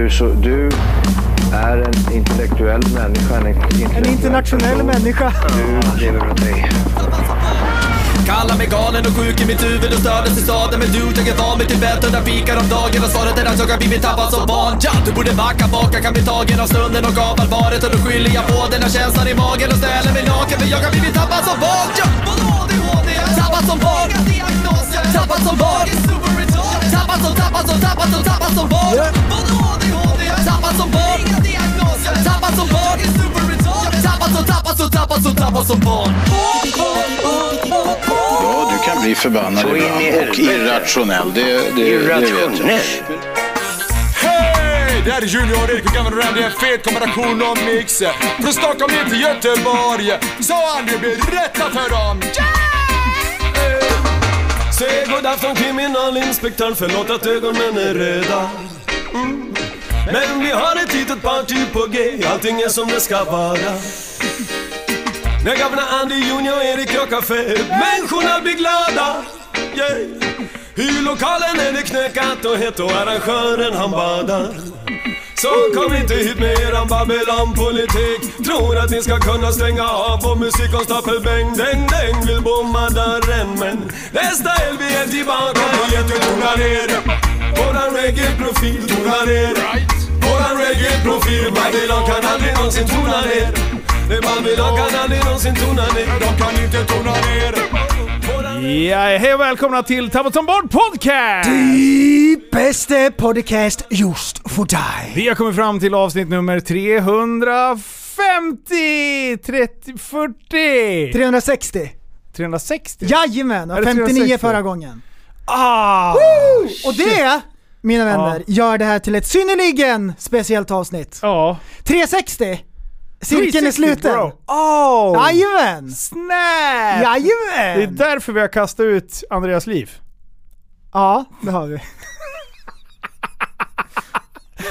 Du, så, du är en intellektuell människa. En, En internationell människa. Du lever dig. Kallar mig galen och sjuk i mitt huvud och stördes i staden Men du, jag är van vid Tibet och där fikar om dagen Och svaret är att jag har blivit tappad som barn ja, Du borde backa bak, jag kan bli tagen av stunden och av allvaret Och då skyller jag på den här känslan i magen och ställer mig naken För jag har blivit tappad som barn ja. Tappad som barn Tappad som barn Tappad som, tappad som, tappad som, tappad som barn. Tappad som barn. Tappad som barn. Tappad som, tappad som, tappad som, tappad som barn. Ja, du kan bli förbannad ibland och irrationell. Det, det, det vet jag. Irrationell. Det här är Junior Erik. Och Gammal Randy, en fet kombination och mix. Från Stockholm ner till Göteborg Så Andy berätta för dem. Säg god afton kriminalinspektör, förlåt att ögonen är röda. Mm. Men vi har ett litet party på G, allting är som det ska vara. När gamla Andy Junior Erik gör fett, människorna blir glada. Yeah. I lokalen är det knökat och hett och arrangören han badar så kom inte hit med eran Babylon-politik. Tror att ni ska kunna stänga av vår musikkonstapel Bäng, däng, däng. Vill bomma dörren men nästa LB är tillbaka. Igen du tonar ner. Våran reggae-profil tonar ner. Våran reggae-profil Babylon kan aldrig någonsin tona ner. Nej, Babylon kan aldrig någonsin tona ner. De kan inte tona ner. Ja, hej och välkomna till Tappad som barn podcast! Die bästa podcast just för dig. Vi har kommit fram till avsnitt nummer 350, 30, 40, 360. 360. Jajamän, Är och det 59 360? förra gången. Ah! Och det, mina vänner, gör det här till ett synnerligen speciellt avsnitt. Ja. 360. Cirkeln är 360, sluten. bro. Oh! Jajamän! Snap! Det är därför vi har kastat ut Andreas liv. Ja, det har vi.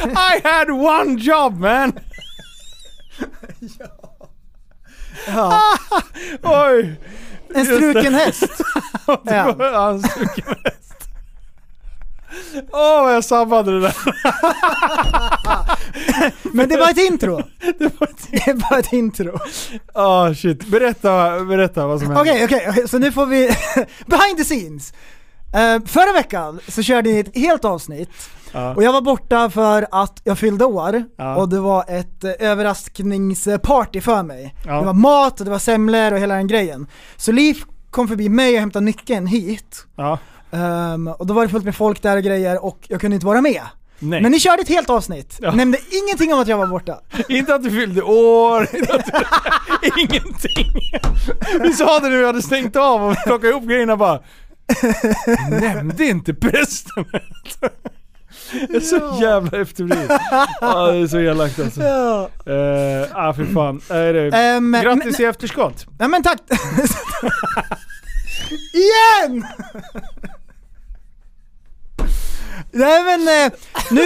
I had one job man! Ja. Oj! En struken häst. Ja. Ja. Han struken häst. Åh vad jag sabbade det där. Men det var ett intro. Det var ett- Det var ett intro. Ah shit. Berätta, berätta vad som hände. Okej, okej, okej, så nu får vi behind the scenes. Eh, förra veckan så körde ni ett helt avsnitt Ja. och jag var borta för att jag fyllde år Ja. och det var ett eh, överraskningsparty för mig. Ja. Det var mat och det var semlor och hela den grejen. Så Liv kom förbi mig och hämtade nyckeln hit. Ehm, och då var det fullt med folk där och grejer och jag kunde inte vara med. Nej. Men ni körde ett helt avsnitt, Ja. nämnde ingenting om att jag var borta. Inte att du fyllde år, inte att du... ingenting. Vi sa det när vi hade stängt av och plockat ihop grejerna bara. Nämnde inte prästen. Det är så jävla efterblivet. Ja, det är så elakt alltså. Ja. Uh, ah, fy fan. Det... Ehm, Grattis men- i efterskott. Nej men tack! Igen! Nej men eh, nu,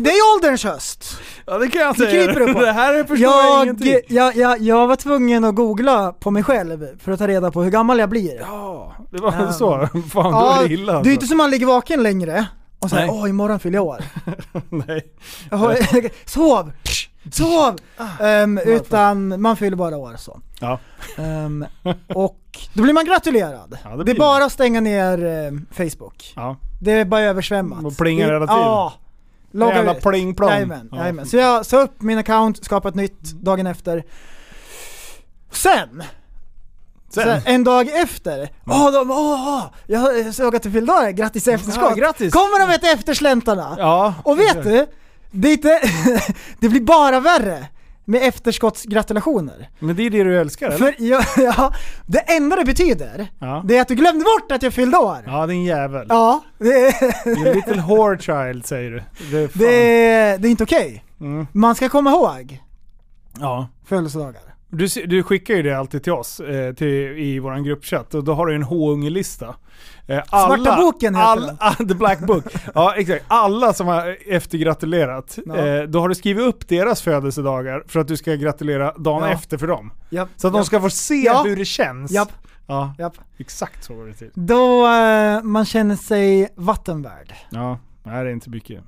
det är ålderns höst. Ja det kan jag Det säga. kryper det på. Det här förstår jag, Jag, ingenting. jag, jag, jag var tvungen att googla på mig själv för att ta reda på hur gammal jag blir. Ja, det var Ja. så. Fan, då är det illa det är alltså. inte som man ligger vaken längre och Nej. åh imorgon fyller jag år. Nej. Jaha, Sov! Sov! Ehm, utan man fyller bara år så. Ja. Ehm, och då blir man gratulerad. Ja, det det, är bara att stänga ner eh, Facebook. Ja. Det är bara översvämmat. Och plingar hela tiden. Ja. Logga Jävla ut. pling-plong. Jajamän, Ja. jajamän. Så jag sa upp min account, skapade ett nytt dagen efter. Sen, Sen. sen en dag efter, åh, de, åh, jag såg att du fyllde år, grattis i efterskott. Ja. Kommer de med eftersläntarna? Ja. Och vet du? Det, är inte, det blir bara värre med efterskottsgratulationer. Men det är det du älskar eller? För ja, ja, det enda det betyder, Ja. det är att du glömde bort att jag fyllde år. Ja din jävel. Ja, det, är- little whore child säger du. Det är det, är- det är inte okej. Mm. Man ska komma ihåg Ja. födelsedagar. Du, du skickar ju det alltid till oss eh, till, i vår gruppchatt och då har du en H-ungelista. Eh, Svarta boken heter all, den. ah, The Black Book. Ja exakt. Alla som har eftergratulerat, Ja. eh, då har du skrivit upp deras födelsedagar för att du ska gratulera dagen Ja. efter för dem. Japp, Så att de japp, ska få se Ja. hur det känns. Japp, Ja, japp. exakt så var det till. Då eh, man känner sig vattenvärd. Ja, det är inte mycket.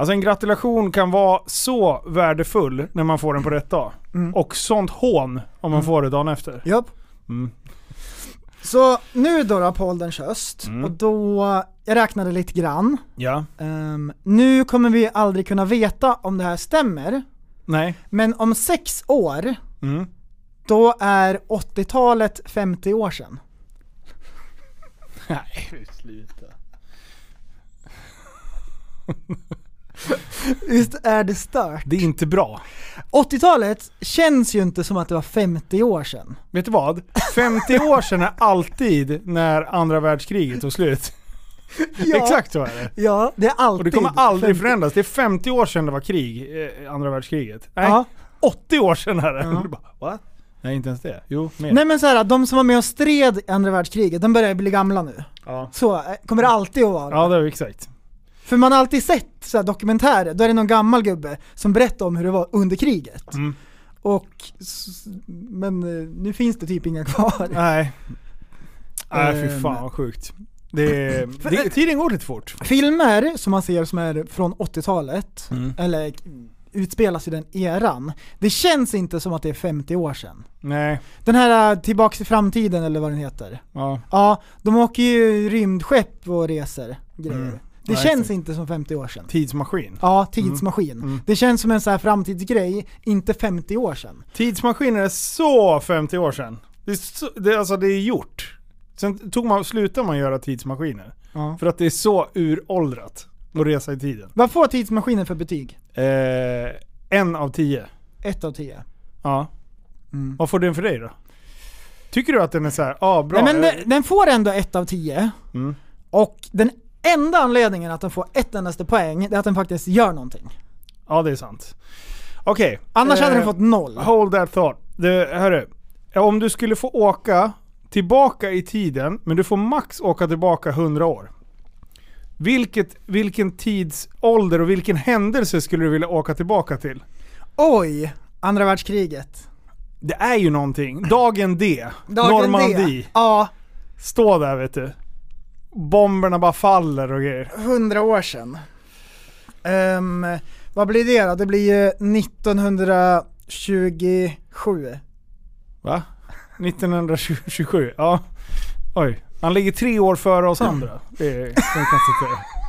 Alltså en gratulation kan vara så värdefull när man får den på rätt dag. Mm. Och sånt hån om man får det dagen efter. Japp. Mm. Så nu då, då på ålderns höst, Mm. och då, jag räknade lite grann. Ja. Ehm, nu kommer vi aldrig kunna veta om det här stämmer, Nej. men om sex år, Mm. då är 80-talet 50 år sedan. Nej, sluta. Visst är det stört? Det är inte bra. 80-talet känns ju inte som att det var 50 år sedan. Vet du vad? 50 år sedan är alltid när andra världskriget tog slut. Exakt så är det. Ja, det är alltid. Och det kommer aldrig 50. förändras. Det är 50 år sedan det var krig, eh, andra världskriget. Nej, Ja. 80 år sedan är det. Ja. Bara, What? Nej, inte ens det. Jo, mer. Nej men så här, de som var med och stred i andra världskriget, de börjar bli gamla nu. Ja. Så eh, kommer det alltid att vara. ja, det är exakt. För man har alltid sett så här, dokumentärer, då är det någon gammal gubbe som berättar om hur det var under kriget. Mm. Och, men eh, nu finns det typ inga kvar. Nej. Nej, fy Ehm. fan vad sjukt. Det, det, tiden går lite fort. Filmer som man ser som är från 80-talet, Mm. eller utspelas i den eran, det känns inte som att det är 50 år sedan. Nej. Den här eh, Tillbaks till framtiden eller vad den heter. Ja. Ja, de åker ju rymdskepp och reser grejer. Mm. Det Nej, känns inte som 50 år sedan. Tidsmaskin. Ja, tidsmaskin. Mm. Det känns som en så här framtidsgrej, inte 50 år sedan. Tidsmaskiner är så 50 år sedan. Det är, så, det, alltså det är gjort. Sen tog man, slutade man göra tidsmaskiner. Ja. För att det är så uråldrat att resa i tiden. Vad får tidsmaskinen för betyg? Eh, en av tio. Ett av tio. Ja. Mm. Vad får den för dig då? Tycker du att den är så här, ja ah, bra? Nej, men den, den får ändå ett av tio. Mm. Och den enda anledningen att den får ett endaste poäng, det är att den faktiskt gör någonting. Ja, det är sant. Okej. Annars eh, hade den fått noll. Hold that thought. Det, hörru. Om du skulle få åka tillbaka i tiden, men du får max åka tillbaka 100 år. Vilket, vilken tidsålder och vilken händelse skulle du vilja åka tillbaka till? Oj! Andra världskriget. Det är ju någonting. Dagen D. Dagen Normandie. D. Ja, Stå där vet du. Bomberna bara faller och grejer. 100 år sedan. Ehm, vad blir det då? Det blir ju 1927. Va? 1927? Ja. Oj. Han ligger tre år före oss andra. Det är konstatera.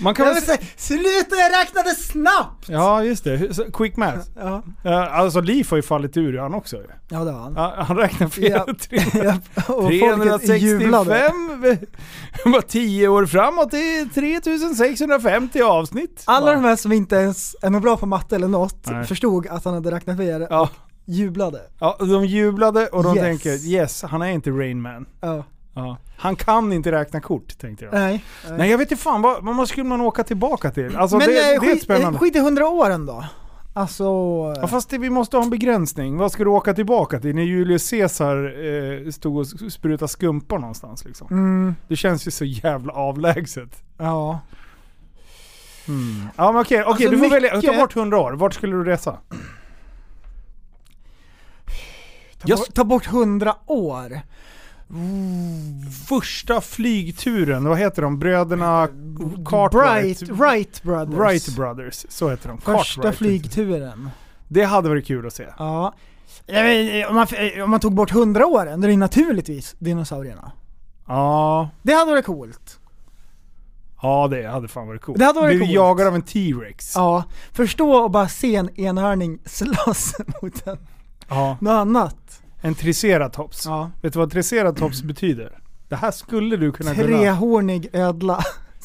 Man kan väl säga, sluta jag räknade snabbt! Ja, just det. Quick math. Ja, Ja, alltså Liv har ju fallit ur han också. ja det var han. Han räknar fel. Ja. Tre- Ja, och folket jublade. 365, bara 10 år framåt, det är 3650 avsnitt. Alla Bara. de här som inte ens är bra på matte eller något Nej. förstod att han hade räknat fel Ja, jublade. ja, de jublade och de Yes. tänker yes, han är inte Rain Man. Ja. Ja. Han kan inte räkna kort, tänkte jag. Nej. Nej jag vet inte fan, vad, vad skulle man åka tillbaka till? Alltså Men det, det eh, är skit, spännande. skit i 100 åren då. Alltså... Ja, fast det, vi måste ha en begränsning. Vad ska du åka tillbaka till? När Julius Caesar eh, stod och sprutade skumpa någonstans liksom. Mm, Det känns ju så jävla avlägset. ja. Ja men okej, okej Alltså, du får välja. mycket- Ta bort 100 år. Vart skulle du resa? Ta, Jag- bort, ta bort 100 år. Första flygturen, vad heter de? Bröderna Cartwright? Bright, Wright Brothers. Wright Brothers, så heter de. Första Cartwright. flygturen. Det hade varit kul att se. Ja. Om, man, om man tog bort 100 åren, då är det naturligtvis dinosaurierna. Ja, Det hade varit coolt. ja det hade fan varit coolt. Det hade varit coolt. jagad av en T-Rex. Ja. Förstå och bara se en enhörning slåss mot en, Ja. något annat. En triceratops. Ja. Vet du vad triceratops betyder? Det här skulle du kunna kunna. Trehornig ödla.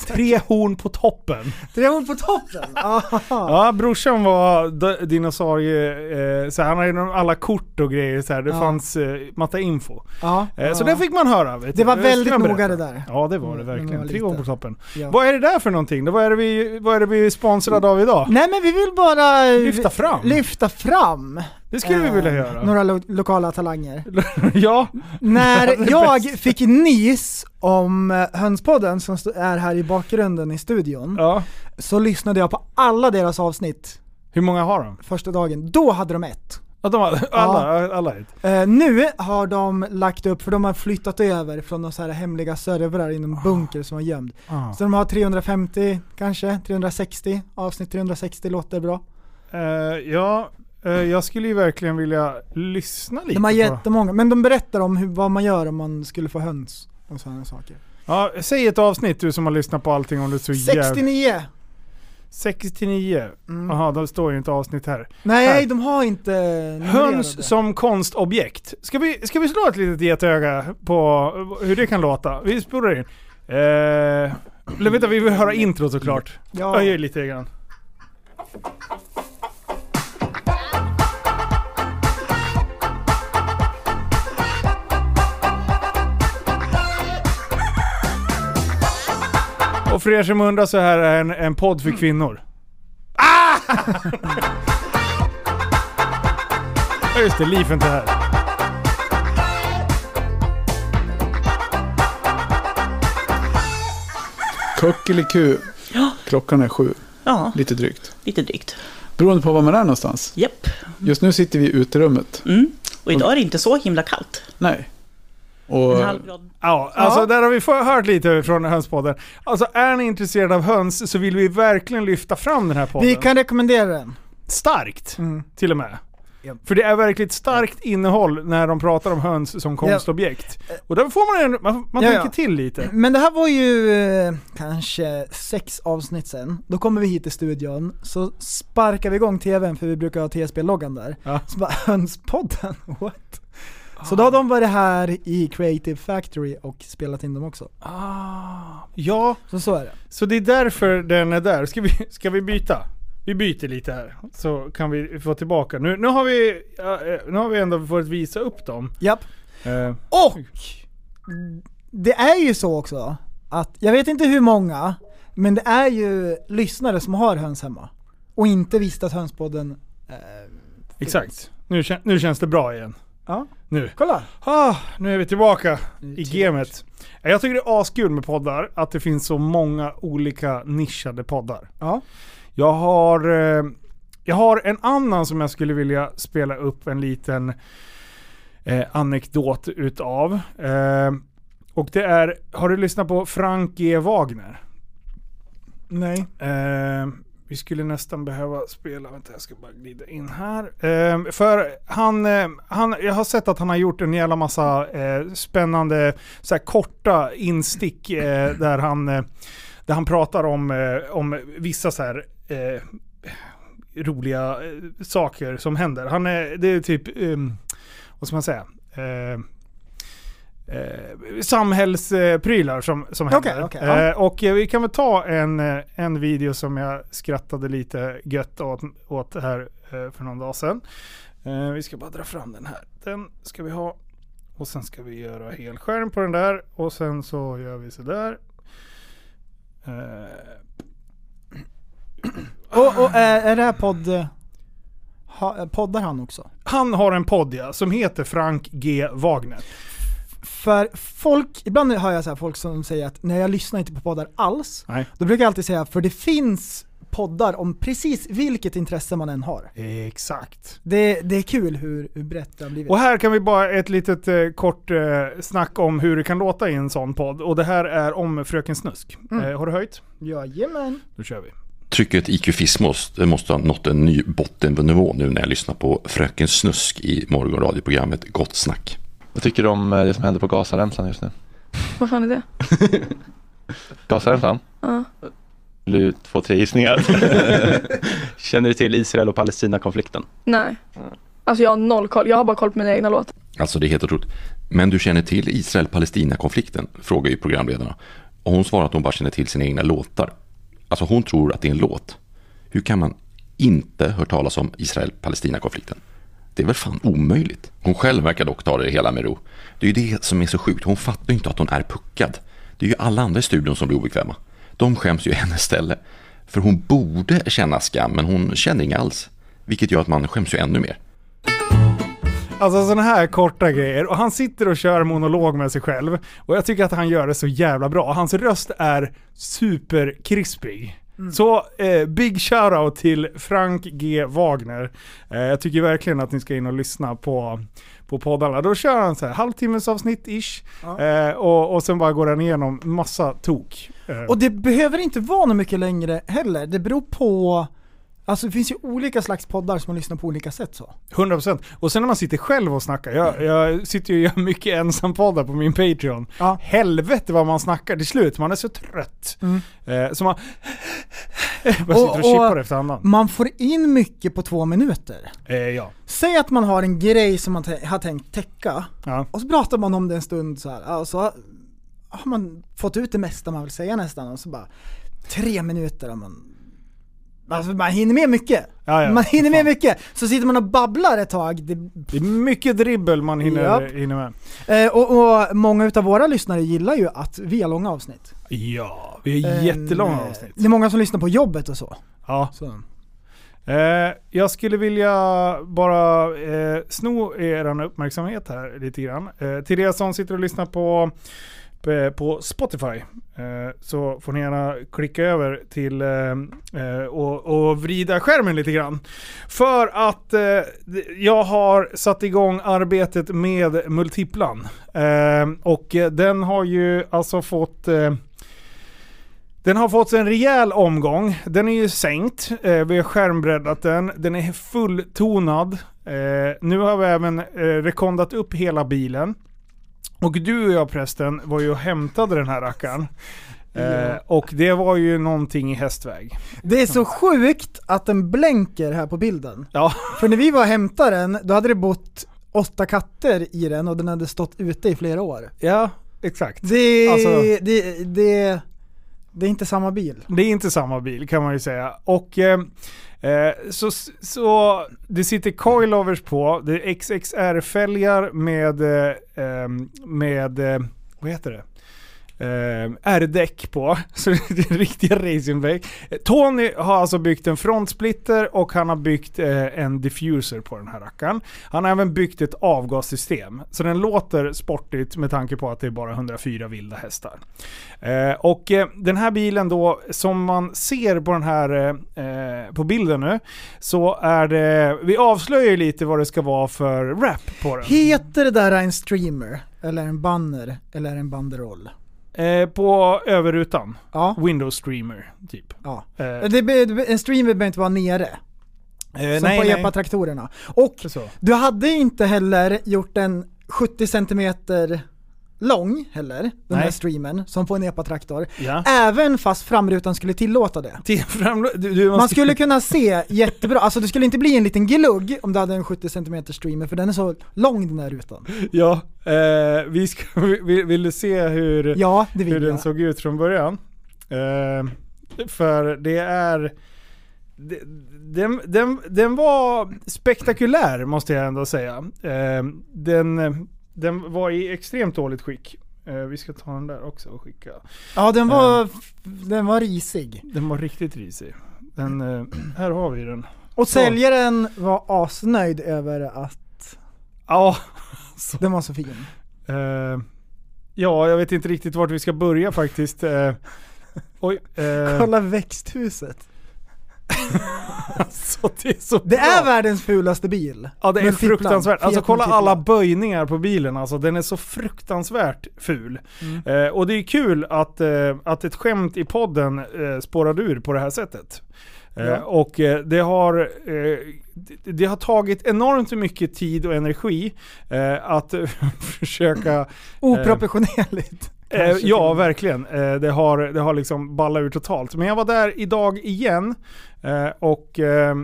Tre horn på toppen. Trehorn på toppen! Ja. Brorsan var dinosaurie, eh, så han hade alla kort och grejer så här. Det Ja. fanns eh, massa info. Ja. Eh, Så ja. det fick man höra. Det var väldigt noga det där. Ja det var det Mm, verkligen. var Tre år på toppen. Vad är det där för någonting? Vad är det vi, vad är det vi är sponsrade av idag? Nej men vi vill bara Lyfta fram. lyfta fram Det skulle vi eh, vilja göra. några lo- lokala talanger. ja. När jag bäst. fick nys om eh, Hönspodden som är här i bakgrunden i studion, ja. så lyssnade jag på alla deras avsnitt Hur många har de? första dagen. Då hade de ett. Att de har, alla, alla ett. Eh, nu har de lagt upp, för de har flyttat över från de så här hemliga servrar i någon bunker som var gömd. Ah. Så de har 350 kanske, 360, avsnitt 360 låter bra. Eh, ja, eh, jag skulle ju verkligen vilja lyssna lite De har jättemånga, men de berättar om hur, vad man gör om man skulle få höns och sådana saker. Ja, säg ett avsnitt du som har lyssnat på allting om är så jävla... 69! 69. Mm. Jaha, då står ju inte avsnitt här. Nej, Här. de har inte. Höns som konstobjekt. Ska vi, ska vi slå ett litet getöga på hur det kan låta? Vi spolar in. Eh, eller vänta, vi vill höra intro såklart. Ja. Jag gör lite grann. Och för er som undrar så här är en, en podd för kvinnor. Ah! Ja just det, Liv är inte här. Kuckeliku. Klockan är sju, Ja, lite drygt. lite drygt. Beroende på var man är någonstans. Japp. Just nu sitter vi i uterummet. Mm. Och idag är det inte så himla kallt. Nej. Och En halv grad. Ja, alltså där har vi hört lite från Hönspodden. Alltså är ni intresserade av höns så vill vi verkligen lyfta fram den här podden. Vi kan rekommendera den. Starkt, Mm. till och med. För det är verkligen ett starkt innehåll när de pratar om höns som konstobjekt. Och där får man, en, man, man Ja, tänker ja. till lite. Men det här var ju eh, kanske sex avsnitt sen. Då kommer vi hit till studion, så sparkar vi igång tvn för vi brukar ha TSB-loggan där. Ja. Så bara, Hönspodden? What? Så då har de varit här i Creative Factory och spelat in dem också. Ah, ja, Så så är det. så det är därför den är där. Ska vi, ska vi byta? Vi byter lite här, så kan vi få tillbaka. Nu, nu, har, vi, eh, nu har vi ändå fått visa upp dem. Japp. Eh, Och! Det är ju så också att, jag vet inte hur många, men det är ju lyssnare som har höns hemma. Och inte visste att Hönspodden eh, exakt. Nu, nu känns det bra igen. Ja. Nu. Kolla! Ah, nu är vi tillbaka i gamet. Jag tycker det är askul med poddar, att det finns så många olika nischade poddar. Ja. Jag har, eh, jag har en annan som jag skulle vilja spela upp en liten eh, anekdot utav. Eh, och det är, har du lyssnat på Frank G. Wagner? Nej. Vi skulle nästan behöva spela, vänta jag ska bara glida in här. Eh, för han, eh, han, jag har sett att han har gjort en jävla massa eh, spännande så här, korta instick eh, där, han, eh, där han pratar om, eh, om vissa så här eh, roliga eh, saker som händer. Han är, det är typ, eh, vad ska man säga? Eh, samhällsprylar som, som händer. okej, ja. eh, och eh, vi kan väl ta en, eh, en video som jag skrattade lite gött åt, åt här eh, för någon dag sedan. Eh, vi ska bara dra fram den här. Den ska vi ha. Och sen ska vi göra helskärm på den där. Och sen så gör vi sådär. Eh, Och, och är, är det här podd... Ha, poddar han också? han har en podd ja, som heter Frank G. Wagner. För folk, ibland hör jag så här folk som säger att nej jag lyssnar inte på poddar alls. Nej. Då brukar jag alltid säga, för det finns poddar om precis vilket intresse man än har. Exakt. Det, det är kul hur, hur brett det har blivit. Och här kan vi bara ett litet eh, kort eh, snack om hur det kan låta i en sån podd. Och det här är om Fröken Snusk. Mm. Eh, har du höjt? Jajamän. Då kör vi. Trycket IQ Fismos det måste ha nått en ny bottennivå nu när jag lyssnar på Fröken Snusk i morgonradioprogrammet Gott Snack. Vad tycker du om eh, det som händer på Gazaremsan just nu? Vad fan är det? Gazaremsan? Ja. Vill du få tre gissningar? Känner du till Israel och Palestina-konflikten? Nej. Alltså jag har noll koll. Jag har bara koll på mina egna låtar. Alltså det är helt otroligt. Men du känner till Israel-Palestina-konflikten? Frågar ju programledarna. Och hon svarar att hon bara känner till sina egna låtar. Alltså hon tror att det är en låt. Hur kan man inte hört talas om Israel-Palestina-konflikten? Det är väl fan omöjligt. Hon själv verkar dock ta det hela med ro. Det är ju det som är så sjukt. Hon fattar ju inte att hon är puckad. Det är ju alla andra i studion som blir obekväma. De skäms ju i hennes ställe. För hon borde känna skam, men hon känner inga alls. Vilket gör att man skäms ju ännu mer. Alltså sådana här korta grejer. Och han sitter och kör monolog med sig själv. Och jag tycker att han gör det så jävla bra. Hans röst är superkrispig. Så eh, big shoutout till Frank G Wagner. Eh, jag tycker verkligen att ni ska in och lyssna på, på poddarna. Då kör han så här halvtimmes avsnitt ish. Eh, och, och sen bara går han igenom massa tok. Eh, Och det behöver inte vara något mycket längre heller. Det beror på, alltså det finns ju olika slags poddar som man lyssnar på olika sätt så. 100% Och sen när man sitter själv och snackar. Jag, jag sitter ju och gör mycket ensampoddar på min Patreon. Ja. Helvete vad man snackar till slut. Man är så trött. Mm. Eh, så man bara sitter och chippar efter andan. man får in mycket på två minuter. Eh, ja. Säg att man har en grej som man har tänkt täcka, Ja. och så pratar man om det en stund så här. och så har man fått ut det mesta man vill säga nästan, och så bara tre minuter och man Alltså man hinner med mycket. Ja, ja. man hinner med mycket. Så sitter man och babblar ett tag. Det, Det är mycket dribbel man hinner, Japp. hinner med. eh, och, och många utav våra lyssnare gillar ju att vi har långa avsnitt. Ja, vi har Eh, jättelånga avsnitt. Det är många som lyssnar på jobbet och så. Ja. så. Eh, jag skulle vilja bara eh, sno er uppmärksamhet här lite grann. Eh, till er som sitter och lyssnar på, Eh, på, Spotify eh, så får ni gärna klicka över till eh, och, och vrida skärmen lite grann. För att jag har satt igång arbetet med Multiplan. Och den har ju alltså fått den har fått en rejäl omgång. Den är ju sänkt. Eh, vi har skärmbreddat den. Den är fulltonad. Eh, nu har vi även eh, rekondat upp hela bilen. Och du och jag prästen var ju och hämtade den här rackaren. Eh, och det var ju någonting i hästväg. Det är så sjukt att den blänker här på bilden. Ja. För när vi var och hämtade den, då hade det bott åtta katter i den och den hade stått ute i flera år. Ja, exakt. Det, Alltså- det, det, det är inte samma bil. Det är inte samma bil kan man ju säga. Och eh, eh, så, så det sitter coilovers på, det är XXR-fälgar med, eh, ehm, med, eh, vad heter det? Eh, R-däck på, så det är riktiga riktig Eh, Tony har alltså byggt en frontsplitter och han har byggt eh, en diffuser på den här rackaren. Han har även byggt ett avgassystem. Så den låter sportigt med tanke på att det är bara 104 vilda hästar. Eh, och eh, den här bilen då, som man ser på den här eh, eh, på bilden nu, så är det, vi avslöjar ju lite vad det ska vara för rap på den. Heter det där en streamer? Eller en banner? Eller en banderoll? Eh, på överrutan. Ja. Windows streamer, typ. Ja. Eh, Det, en streamer behöver inte vara nere. eh, som på epa-traktorerna. Och Så. du hade inte heller gjort en 70 cm lång heller, den Nej. här streamen, som på en epa-traktor. Ja. Även fast framrutan skulle tillåta det. Till fram, du, du måste, Man skulle kunna se jättebra, alltså det skulle inte bli en liten glugg om du hade en 70 cm streamer för den är så lång den här rutan. Ja, eh, vi ska, vill, vill du se hur, Ja, det hur vill den såg ut från början? Eh, för det är... det- Den, den, den var spektakulär måste jag ändå säga. Eh, den, den var i extremt dåligt skick. Eh, vi ska ta den där också och skicka. Ja den var, den var risig. Den var riktigt risig. Den, eh, här har vi den. Och Så. säljaren var asnöjd över att Ja, den var så fin. Eh, ja, jag vet inte riktigt vart vi ska börja faktiskt. Eh, oj. Eh, Kolla växthuset. alltså, det är så Det bra. är världens fulaste bil. Ja det är Multiplan. fruktansvärt. Alltså kolla alla böjningar på bilen alltså. Den är så fruktansvärt ful. Mm. Eh, och det är kul att, eh, att ett skämt i podden eh, spårade ur på det här sättet. Eh, Ja. Och eh, det har, eh, det, har tagit enormt mycket tid och energi att försöka Oproportionerligt. Eh, ja, verkligen. Eh, det, har, det har liksom ballat ur totalt. Men jag var där idag igen eh, och eh,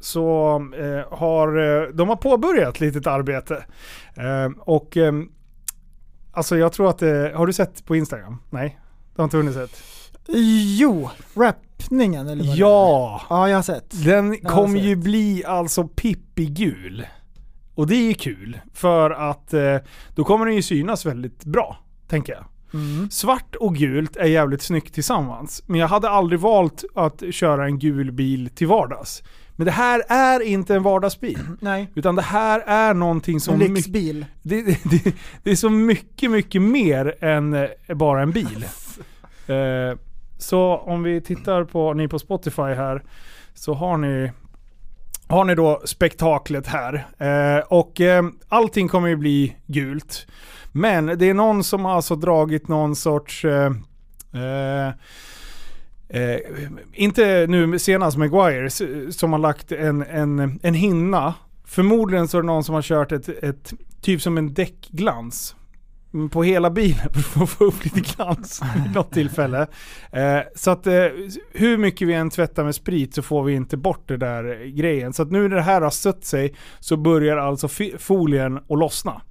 så eh, har eh, de har påbörjat ett litet arbete. Eh, och eh, alltså jag tror att det, har du sett på Instagram? Nej? Du har inte hunnit sett? Jo, rappningen eller vad det är. Ja! Ja, jag har sett. Den Jag kommer ju bli alltså Pippi-gul. Och det är ju kul, för att då kommer den ju synas väldigt bra, tänker jag. Mm. Svart och gult är jävligt snyggt tillsammans. Men jag hade aldrig valt att köra en gul bil till vardags. Men det här är inte en vardagsbil. Nej. Utan det här är någonting som... En lyxbil. det, det, det, det är så mycket, mycket mer än eh, bara en bil. Eh, så om vi tittar på ni på Spotify här så har ni har ni då spektaklet här. Eh, och eh, allting kommer ju bli gult. Men det är någon som har alltså dragit någon sorts... Eh, eh, eh inte nu senast Maguire som har lagt en, en, en hinna. Förmodligen så är det någon som har kört ett, ett typ som en däckglans på hela bilen för att få upp lite glans vid något tillfälle. Eh, så att eh, hur mycket vi än tvättar med sprit så får vi inte bort det där grejen. Så att nu när det här har sött sig så börjar alltså folien att lossna.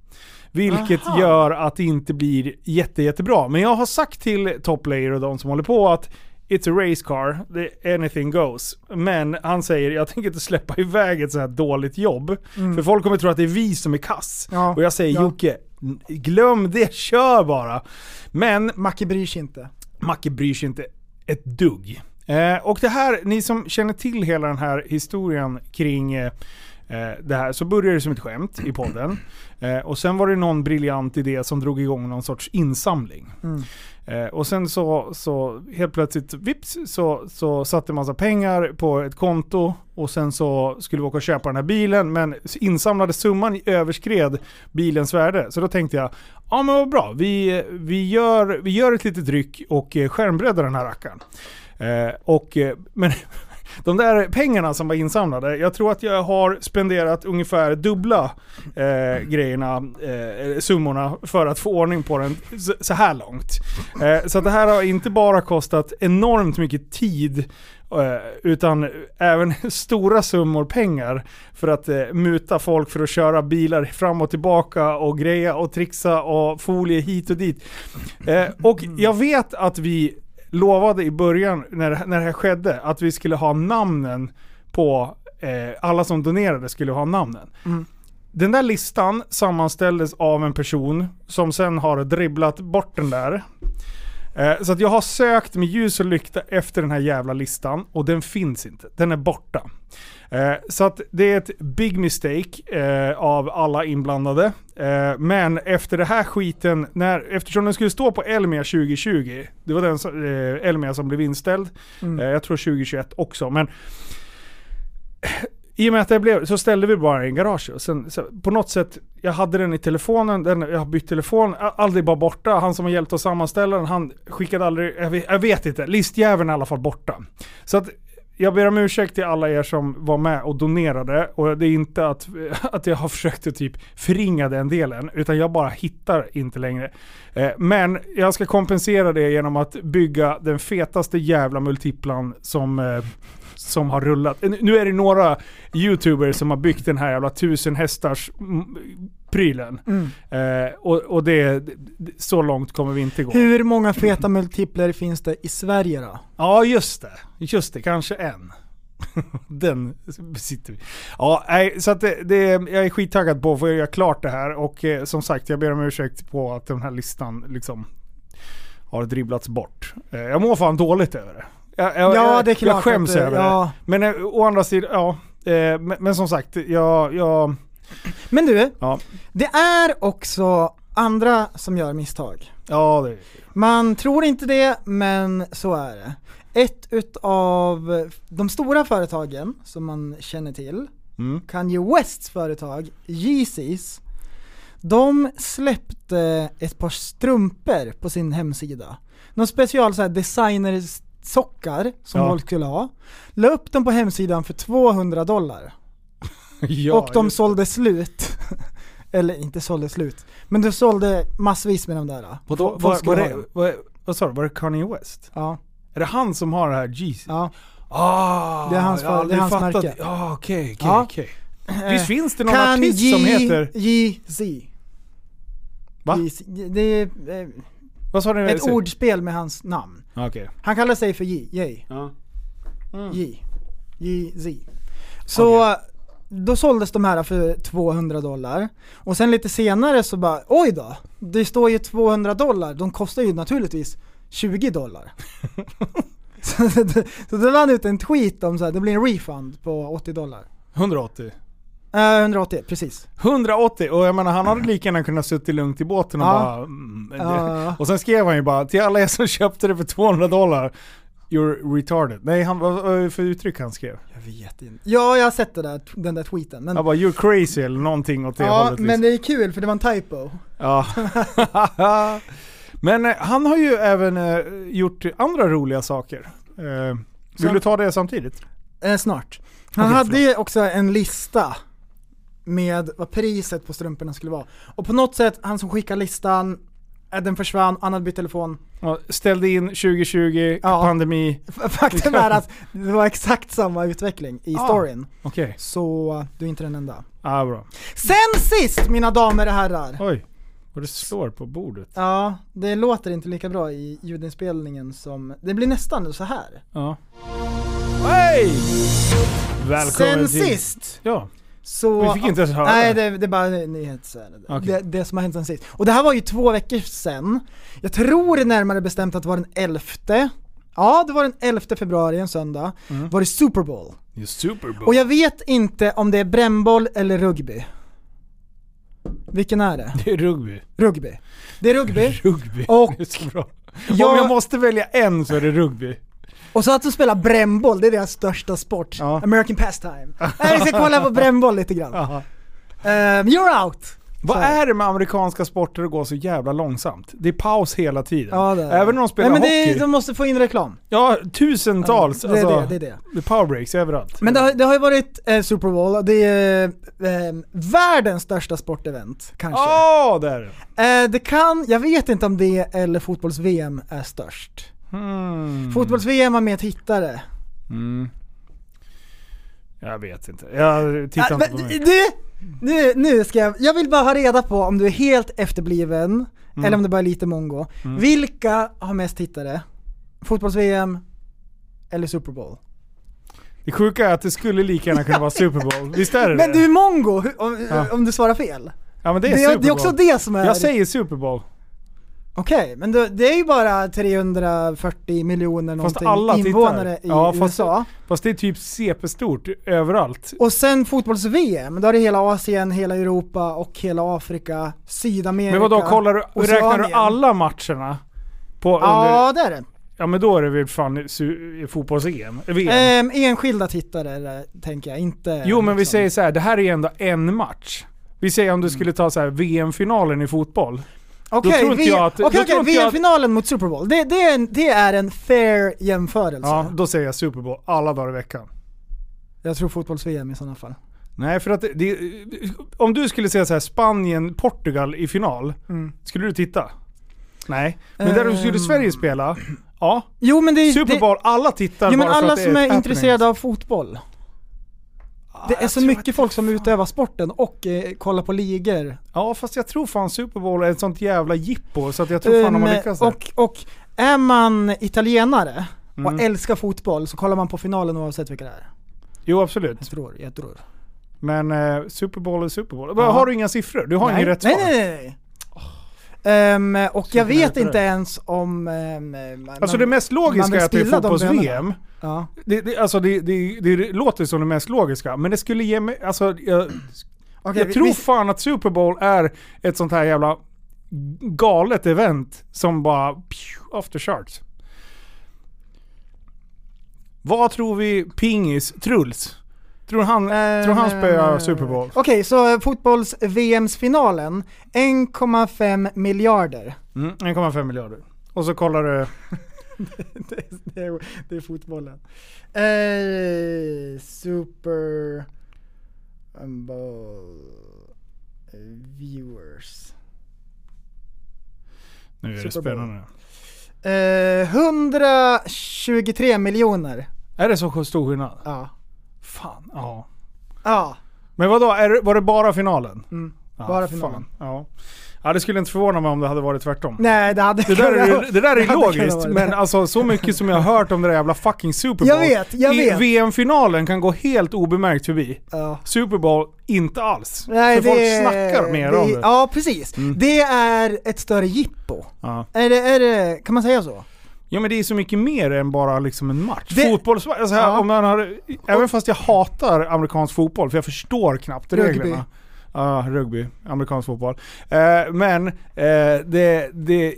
Vilket Aha. gör att det inte blir jätte, jättebra. Men jag har sagt till Top Layer och de som håller på att It's a race car, anything goes. Men han säger, jag tänker inte släppa iväg ett så här dåligt jobb. Mm. För folk kommer tro att det är vi som är kass. Ja. Och jag säger Ja. Jocke, glöm det, kör bara. Men Macke bryr sig inte. Macke bryr sig inte ett dugg. Eh, och det här, ni som känner till hela den här historien kring eh, det här, så började det som ett skämt i podden. Eh, och sen var det någon briljant idé som drog igång någon sorts insamling. Mm. Eh, och sen så, så helt plötsligt, vips, så, så satte massa pengar på ett konto och sen så skulle vi åka och köpa den här bilen men insamlade summan överskred bilens värde. Så då tänkte jag, ja men vad bra, vi, vi, gör, vi gör ett litet ryck och eh, skärmbreddar den här rackaren. Eh, och, eh, men de där pengarna som var insamlade, jag tror att jag har spenderat ungefär dubbla eh, grejerna, eh, summorna för att få ordning på den så, så här långt. Eh, så det här har inte bara kostat enormt mycket tid eh, utan även stora summor pengar för att eh, muta folk för att köra bilar fram och tillbaka och greja och trixa och folie hit och dit. Eh, och jag vet att vi lovade i början när, när det här skedde att vi skulle ha namnen på eh, alla som donerade skulle ha namnen. Mm. Den där listan sammanställdes av en person som sen har dribblat bort den där. Eh, Så att jag har sökt med ljus och lykta efter den här jävla listan och den finns inte. Den är borta. Eh, Så att det är ett big mistake eh, av alla inblandade. Eh, Men efter det här skiten, när, eftersom den skulle stå på Elmia 2020, det var den som- eh, Elmia som blev inställd. Mm. Eh, Jag tror 2021 också. Men i och med att det blev, så ställde vi bara i garaget. Sen, så, på något sätt, jag hade den i telefonen, den, jag har bytt telefon, aldrig bara borta. Han som har hjälpt oss sammanställa den, han skickade aldrig, jag vet, jag vet inte, listjäveln är i alla fall borta. Så att jag ber om ursäkt till alla er som var med och donerade. Och det är inte att, att jag har försökt att typ förringa den delen, utan jag bara hittar inte längre. Eh, Men jag ska kompensera det genom att bygga den fetaste jävla multiplan som, eh, som har rullat. Nu är det några YouTubers som har byggt den här jävla tusen hästars prylen. Mm. Eh, och och det, så långt kommer vi inte gå. Hur många feta multipler finns det i Sverige då? Ja, just det. Just det, kanske en. Den besitter vi. Ja, nej, så att det, det, jag är skittaggad på att få göra klart det här och eh, som sagt, jag ber om ursäkt på att den här listan liksom har dribblats bort. Eh, jag mår fan dåligt över det. Jag, jag, Ja, det är klart Jag skäms att över ja. det. Men eh, å andra sidan, ja. Men, men som sagt, jag... jag Men du, ja. det är också andra som gör misstag. Ja, det Man tror inte det, men så är det. Ett utav de stora företagen som man känner till, Mm. Kanye Wests företag, Yeezys, de släppte ett par strumpor på sin hemsida. Någon special så här designersockar som Ja. folk skulle ha. La upp dem på hemsidan för 200 dollar. Ja, och de sålde slut. Eller inte sålde slut, men de sålde massvis med de där. Vadå, Folk var, det, var, vad sa du, var det Kanye West? Ja. Är det han som har det här Jeezy? Ja. Ah, Det är hans för- det är hans fattat. märke. Ja, okej, okej, okej. Eh, Visst finns det någon Kan artist som Ye- heter... Yeezy. Va? Det är eh, Vad sa du? ett ordspel med hans namn. Okej. Han kallar sig för Ye, Ye. Ja. Ye. Yeezy. Så då såldes de här för 200 dollar. Och sen lite senare så bara, oj då, det står ju 200 dollar, de kostar ju naturligtvis 20 dollar. så, så, så då la ut en tweet om så här, det blir en refund på 80 dollar. 180. Eh, 180, precis. 180 och jag menar han hade lika gärna kunnat sitta lugnt i båten och Ja. bara... Mm, det- Ja. Och sen skrev han ju bara till alla er som köpte det för 200 dollar. You're retarded. Nej, han, vad var det för uttryck han skrev? Jag vet inte. Ja, jag har sett det där, den där tweeten. Men, Han bara 'You're crazy' eller någonting åt det ja, hållet. men Liksom. det är kul för det var en typo. Ja. men eh, han har ju även eh, gjort andra roliga saker. Eh, vill Så- du ta det samtidigt? Eh, snart. Han Okej, hade ju också en lista med vad priset på strumporna skulle vara. Och på något sätt, han som skickade listan, den försvann, han hade bytt telefon. Ja, ställde in 2020, Ja. pandemi. Faktum är att det var exakt samma utveckling i Ah, storyn. Okej, Så du är inte den enda. ah, bra. Sen sist mina damer och herrar. Oj, vad det slår på bordet. Ja, det låter inte lika bra i ljudinspelningen som, det blir nästan så här. Ja. Hej! Välkommen Sen till... sist Ja. Så... Vi fick inte ens höra. Nej, det, det är bara nyhet så här. Okej. det, det som har hänt sen sist. Och det här var ju två veckor sedan. Jag tror närmare bestämt att det var den 11 Ja, det var den 11 februari, en söndag. Mm. Var det Super Bowl. Just Super Bowl. Och jag vet inte om det är brännboll eller rugby. Vilken är det? Det är rugby. Rugby. Det är rugby. Rugby. Och det är så bra. jag- Om jag måste välja en så är det rugby. Och så att de spelar brännboll, det är deras största sport. Ja. American pastime. Nej, vi ska kolla på brännboll lite grann. Ehm, you're out! Vad är det med amerikanska sporter att gå så jävla långsamt? Det är paus hela tiden. Ja, det är det. Även när de spelar Nej, men hockey. det är, de måste få in reklam. Ja, tusentals. Ja, det är alltså, det, det är det. det är powerbreaks överallt. Men det har, det har ju varit eh, Super Bowl, och det är eh, världens största sportevent, kanske. Åh, där! Eh, det kan, jag vet inte om det eller fotbolls-VM är störst. Hmm. Fotbolls-VM har mer tittare. Mm. Jag vet inte. Jag tittar inte på mig. du, nu, nu ska jag, jag vill bara ha reda på om du är helt efterbliven, Mm. eller om det bara är lite mongo. Vilka har mest tittare? Fotbolls-VM eller Super Bowl? Det sjuka är att det skulle lika gärna kunna vara Super Bowl. Visst är det Men det? du är mongo om, Ja. om du svarar fel. Ja men det är Det, Super Bowl. det är också det som är... Jag säger Super Bowl. Okej, men det, det är ju bara 340 miljoner någonting alla invånare tittar. i Ja, fast- USA. Fast det är typ CP-stort överallt. Och sen fotbolls-VM, då är det hela Asien, hela Europa och hela Afrika, Sydamerika, Men vadå, kollar du, räknar du Oceanien. alla matcherna? På Ja, under, det är det. ja men då är det väl fan fotbolls-EM? Ehm, enskilda tittare där, tänker jag, inte... jo men vi liksom- säger så här, det här är ändå en match. Vi säger om du skulle ta så här VM-finalen i fotboll. Okej, tror inte V- jag att- VM-finalen mot Super Bowl. Det, det, är en, det är en fair jämförelse. Ja, då säger jag Super Bowl alla dagar i veckan. Jag tror fotbolls-VM i sådana fall. Nej för att det, det, om du skulle säga så här Spanien-Portugal i final, Mm. skulle du titta? Nej. Men där skulle Ehm. Sverige spela, ja. Jo men det är Super Bowl, alla tittar Jo men bara för alla att det som är är ett intresserade av fotboll. Det är så mycket folk som utövar sporten och eh, kollar på ligor. Ja fast jag tror fan Super Bowl är ett sånt jävla jippo så att jag tror fan de har Ehm, lyckats där. och, och är man italienare Mm. och älskar fotboll så kollar man på finalen oavsett vilka det är. Jo absolut. Jag tror, jag tror. Men eh, Super Bowl är Super Bowl. Ja. Har du inga siffror? Du har nej. ingen rätt svar? nej, nej, nej. Ehm, och jag vet inte ens om... man, Alltså det mest logiska är att det är fotbolls-VM. Ja. Det, det, alltså det, det, det låter som det mest logiska, men det skulle ge mig... Alltså, jag, Okej, jag vi- tror vi- fan att Super Bowl är ett sånt här jävla galet event som bara... Pju, the charts. Vad tror vi Pingis, Truls? Tror han, tror han spöar Super Bowl? Okej, så fotbolls-VMs-finalen, 1,5 miljarder. Mm, 1,5 miljarder. Och så kollar du... det, det, är, det är fotbollen. Eh, super Bowl eh, viewers. Nu är det spännande. Eh, 123 miljoner. Är det så stor skillnad? Ja. Fan, ja. Ja. Men vadå, är det, var det bara finalen? Mm. Ja, Bara fan. finalen. Ja. ja, det skulle inte förvåna mig om det hade varit tvärtom. Nej, det hade Det där är, det där är hade kunnat logiskt, vara det. men alltså så mycket som jag har hört om det där jävla fucking Super Bowl. Jag vet, jag I vet. VM-finalen kan gå helt obemärkt förbi. Ja. Super Bowl, inte alls. Nej, För folk det- snackar mer det, om det. Ja, precis. Det är ett större jippo. Ja. Är det, är det, kan man säga så? Ja men det är så mycket mer än bara liksom en match. Det- Fotboll, alltså, Ja. om man har, även fast jag hatar amerikansk fotboll, för jag förstår knappt Rugby. reglerna. Ja, rugby. Amerikansk fotboll. Eh, men eh, det, det,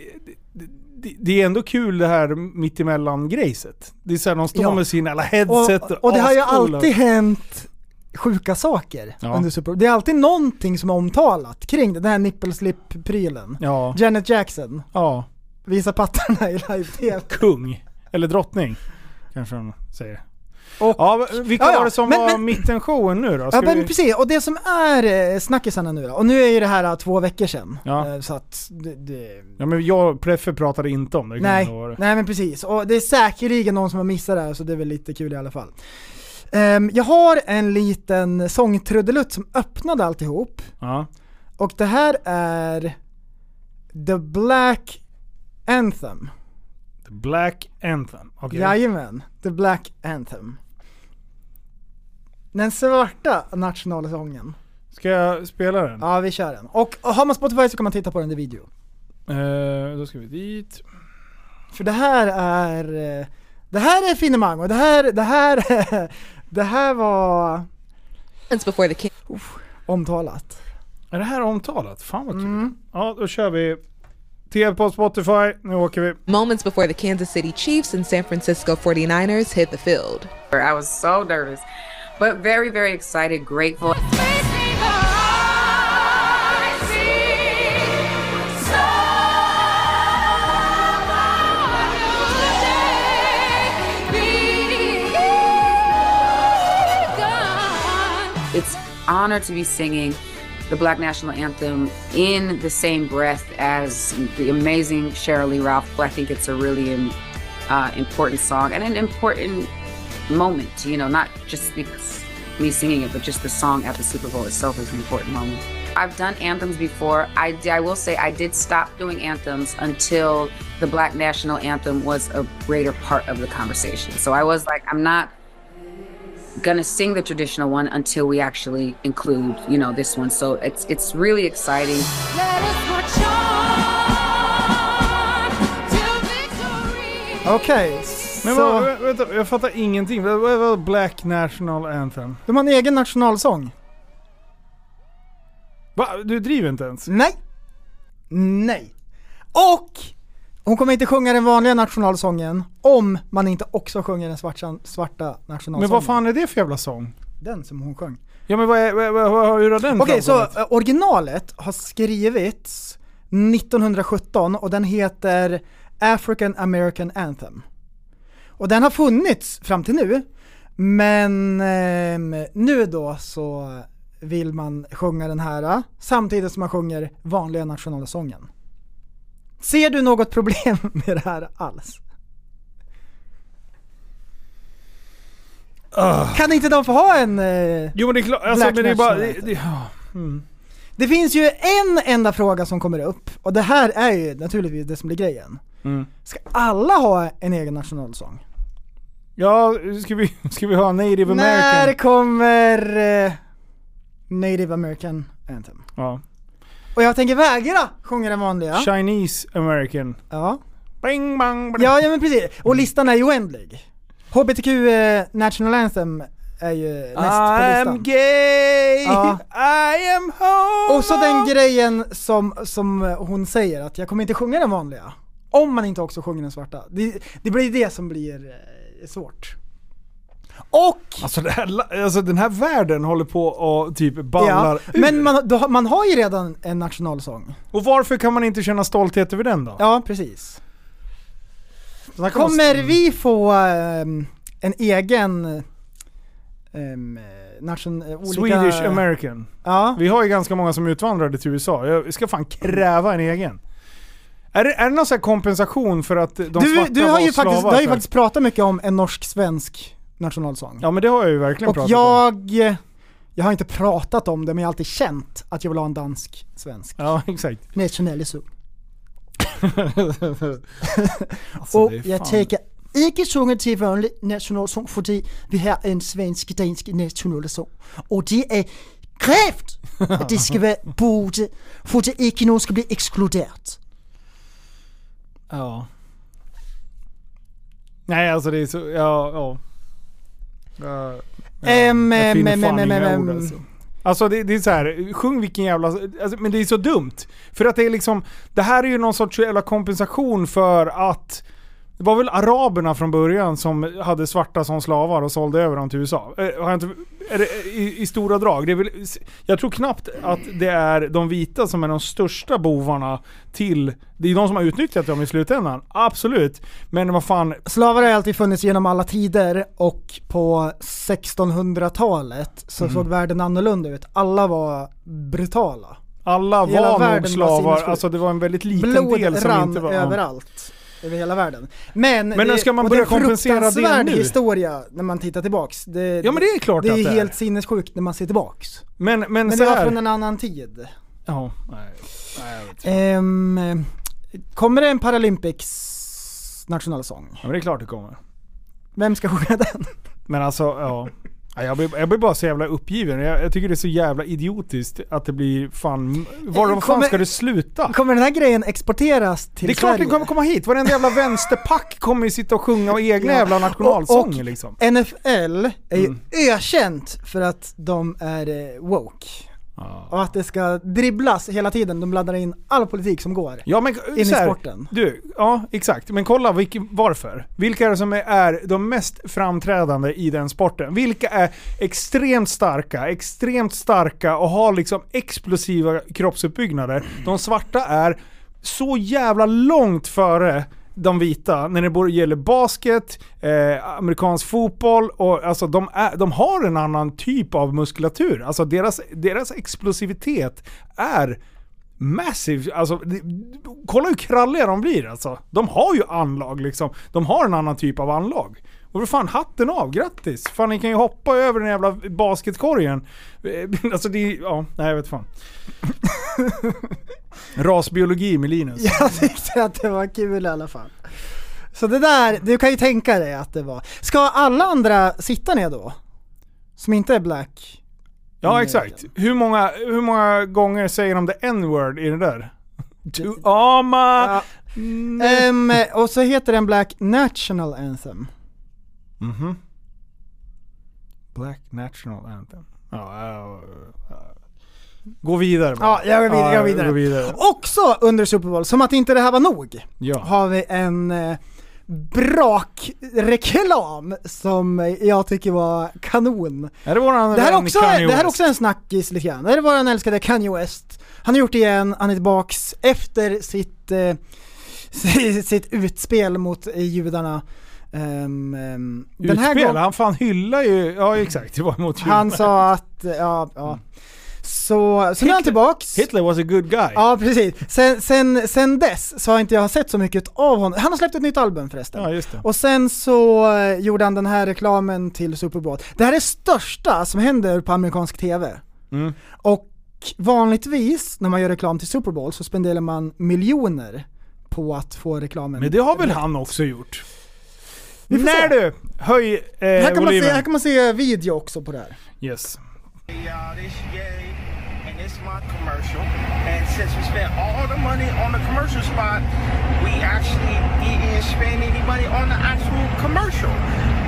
det, det är ändå kul det här mittemellan grejset. Det är såhär, de står Ja. med sina alla headset Och, och det har ju alltid hänt sjuka saker Ja. under Super. Det är alltid någonting som är omtalat kring det, den här nippelslip-prylen. Ja. Janet Jackson, Ja. Visa pattarna i live-tv. Kung. Eller drottning. Kanske de säger. Och- ja, vilka Ja, ja, var det som men- var men- mittenshowen nu då? Ska Ja men vi- precis, och det som är eh, snackisarna nu då, och nu är ju det här eh, två veckor sedan. Ja. Eh, Så att det, det, Ja men jag Pleffe pratade inte om det. nej, nej men precis. Och det är säkerligen någon som har missat det här så det är väl lite kul i alla fall. Ehm, jag har en liten sångtrudelutt som öppnade alltihop. Ja. Och det här är The Black Anthem. The Black Anthem. Okej. Jajamän, The Black Anthem. Den svarta nationalsången. Ska jag spela den? Ja, vi kör den. Och har man Spotify så kan man titta på den i video. Eh, då ska vi dit. För det här är... eh, Det här är finemang och det här, det här, det här var... before the king. omtalat. Är det här omtalat? Fan vad kul. Mm. Ja, då kör vi. TV på Spotify, nu åker vi. Moments before the Kansas City Chiefs and San Francisco 49ers hit the field. I was so nervous, but very, very excited, grateful. It's honor to be singing the Black National Anthem in the same breath as the amazing Cheryl Lee Ralph. I think it's a really um, uh, important song and an important moment, you know, not just because me singing it, but just the song at the Super Bowl itself is an important moment. I've done anthems before. I, I will say I did stop doing anthems until the Black National Anthem was a greater part of the conversation. So I was like, I'm not gonna sing the traditional one until we actually include, you know, this one. So it's it's really exciting. Okej, Men så... vad, vä- vänta, jag fattar ingenting. Vad vad- vad Black National Anthem? De har en egen nationalsång. Va? Du driver inte ens? Nej. Nej. Och hon kommer inte sjunga den vanliga nationalsången om man inte också sjunger den svarta, svarta nationalsången. Men vad fan är det för jävla sång? Den som hon sjöng. Ja men vad, är- vad, vad, hur har den Okej, så framkommit? eh, originalet har skrivits 1917 och den heter African American Anthem. Och den har funnits fram till nu, men ehm, nu då så vill man sjunga den här eh, samtidigt som man sjunger vanliga nationalsången. Ser du något problem med det här alls? Kan inte de få ha en... Eh, Jo men det är klart, alltså, men det är bara... Det, det, ja. mm. Det finns ju en enda fråga som kommer upp, och det här är ju naturligtvis det som blir grejen. Mm. Ska alla ha en egen nationalsång? Ja, ska vi, ska vi ha Native American? När kommer eh, Native American Anthem? Ja. Och jag tänker vägra sjunga den vanliga. Chinese American. Ja. Bing bang bang. Ja, ja men precis. Och listan är ju oändlig. HBTQ eh, National Anthem är ju näst på I listan. am gay, Ja. I am homo. Och så den grejen som, som hon säger, att jag kommer inte sjunga den vanliga. Om man inte också sjunger den svarta. Det, det blir det som blir eh, svårt. Och, Alltså, det här, alltså den här världen håller på och typ ballar ja, ur. men man, då, har- man har ju redan en nationalsång. Och varför kan man inte känna stolthet över den då? Ja, precis. Kommer vi få ehm, en egen um, nation, eh, olika... Swedish American. Ja. Vi har ju ganska många som utvandrade till USA. Jag ska fan kräva en egen. Är det, är det någon sån här kompensation för att de Du, svarta du har var ju faktiskt, slavar du har ju faktiskt pratat mycket om en norsk-svensk nationalsång. Ja men det har jag ju verkligen Och pratat jag, jag har inte pratat om det, men jag har alltid känt att jag vill ha en dansk-svensk. Ja, exakt. Nationell sång. Alltså, och är jag tänker ikke sunge til vanlig nationalsång, fordi vi har en svensk-dansk nationalsång. Og det er kræft, at det skal være både, for det ikke nogen skal blive ekskluderet. Ja. Nej alltså det är så, ja, ja. Ja. Jag ehm, finner fan inga ord alltså. Alltså det, det är så här, sjung vilken jävla... Alltså, men det är så dumt. För att det är liksom, det här är ju någon sorts jävla kompensation för att det var väl araberna från början som hade svarta som slavar och sålde över dem till USA? Eh, det, i, I stora drag. Väl, jag tror knappt att det är de vita som är de största bovarna till... Det är de som har utnyttjat dem i slutändan. Absolut. Men vad fan... Slavar har alltid funnits genom alla tider och på 1600-talet så Mm. såg världen annorlunda ut. Alla var brutala. Alla Hela var nog slavar. Alltså det var en väldigt liten Blod del som rann inte var... ja. överallt. Över hela världen. Men, Men det, ska man börja det är en kompensera det fruktansvärd nu? historia när man tittar tillbaks. Det, Ja, men det är klart det att är det är. helt sinnessjukt när man ser tillbaks. Men, men, Men så det var här. från en annan tid. Ja, nej. nej. Ehm, kommer det en Paralympics nationalsång? Ja, men det är klart det kommer. Vem ska sjunga den? Men alltså, ja. Ja, Jag blir, jag blir bara så jävla uppgiven. Jag, jag tycker det är så jävla idiotiskt att det blir fan... Var var fan Kommer- ska det sluta? Kommer den här grejen exporteras till Det är klart Sverige? den kommer komma hit. Varenda jävla vänsterpack kommer ju sitta och sjunga egna Ja. jävla nationalsånger liksom. NFL är ju Mm. ökänt för att de är eh, woke. Och att det ska dribblas hela tiden. De blandar in all politik som går Ja men in i här, sporten. Du, ja exakt. Men kolla vilk, varför. Vilka är det som är, är de mest framträdande i den sporten? Vilka är extremt starka, extremt starka och har liksom explosiva kroppsuppbyggnader? De svarta är så jävla långt före de vita när det både gäller basket, eh, amerikansk fotboll och alltså de, är, de har en annan typ av muskulatur. Alltså deras, deras explosivitet är massive. Alltså, kolla hur kralliga de blir alltså. De har ju anlag liksom. De har en annan typ av anlag. Och för fan hatten av, grattis! Fan ni kan ju hoppa över den jävla basketkorgen. Alltså det är, ja, nej jag vet fan. Rasbiologi med Linus. Jag tyckte att det var kul i alla fall. Så det där, du kan ju tänka dig att det var. Ska alla andra sitta ner då? Som inte är black? Ja exakt. Hur många, hur många gånger säger de the n-word i det där? To ama... Ehm, och så heter den Black National Anthem. Mhm. Black National Anthem. Ja, ja, ja. Gå vidare bara. Ja, jag går vidare. jag går vidare. gå vidare. Också under Super Bowl, som att inte det här var nog, Ja. har vi en eh, brakreklam som jag tycker var kanon. Är det våran Det här, också, Kanye det här är också en snackis lite grann. Det här är våran älskade Kanye West. Han har gjort det igen, han är tillbaks efter sitt, eh, sitt utspel mot eh, judarna. Ehm, ehm, den här gången, han fan hyllar ju... Ja exakt, det var mot han judarna. sa att, ja, ja. Så, så nu är han tillbaks. Hitler was a good guy. Ja precis. Sen, sen, sen dess så har inte jag sett så mycket av honom. Han har släppt ett nytt album förresten. Ja, just det. Och sen så eh, gjorde han den här reklamen till Super Bowl. Det här är största som händer på amerikansk TV. Mm. Och vanligtvis när man gör reklam till Super Bowl så spenderar man miljoner på att få reklamen. Men det har väl han också gjort? Vi får När se. du! Höj eh, här, kan man se, här kan man se video också på det här. Yes. Y'all, this Yay, and this my commercial. And since we spent all the money on the commercial spot, we actually didn't spend any money on the actual commercial.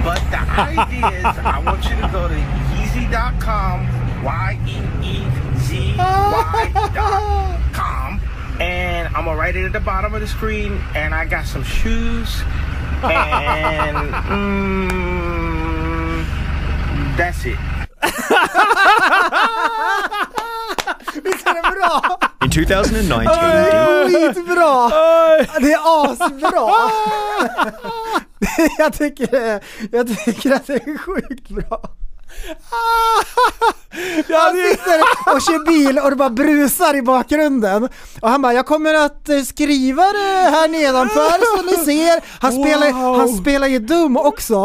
But the idea is, I want you to go to Yeezy.com, Y-E-E-Z-Y.com, and I'm gonna write it at the bottom of the screen. And I got some shoes, and mm, that's it. Visst är det bra? In 2019, Det är skitbra! Det är asbra! jag, tycker, jag tycker att det är sjukt bra. Han sitter och kör bil och det bara brusar i bakgrunden. Och han bara, jag kommer att eh, skriva det här nedanför så ni ser. Han, spelar, han spelar ju dum också.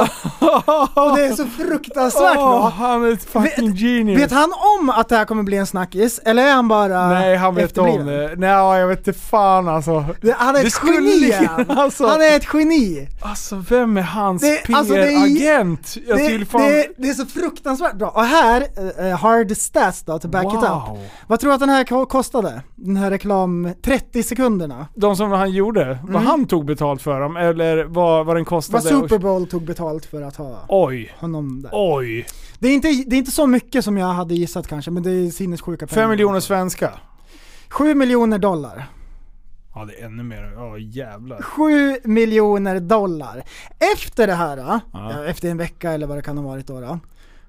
Och det är så fruktansvärt Åh, bra. han är ett fucking genius. Vet han om att det här kommer bli en snackis? Eller är han bara Nej, han vet om det. Nej, jag vet inte fan alltså. Han är Det ett geni! alltså. Han är ett geni! Alltså vem är hans Det- alltså, PR-agent? Jag skulle fan... det, det är så fruktansvärt bra. Och här eh, hard stats då, to back it Wow. up. Vad tror du att den här ko- kostade? Den här reklam, 30 sekunderna. De som han gjorde, vad Mm. han tog betalt för dem eller vad, vad den kostade? Vad Super Bowl tog betalt för att ha Oj. honom där. Oj. Det är, inte, det är inte så mycket som jag hade gissat kanske, men det är sinnessjuka pengar. Fem miljoner svenska. 7 miljoner dollar. Ja det är ännu mer. Ja jävlar. 7 miljoner dollar. Efter det här, då, Ja. ja, efter en vecka eller vad det kan ha varit då, då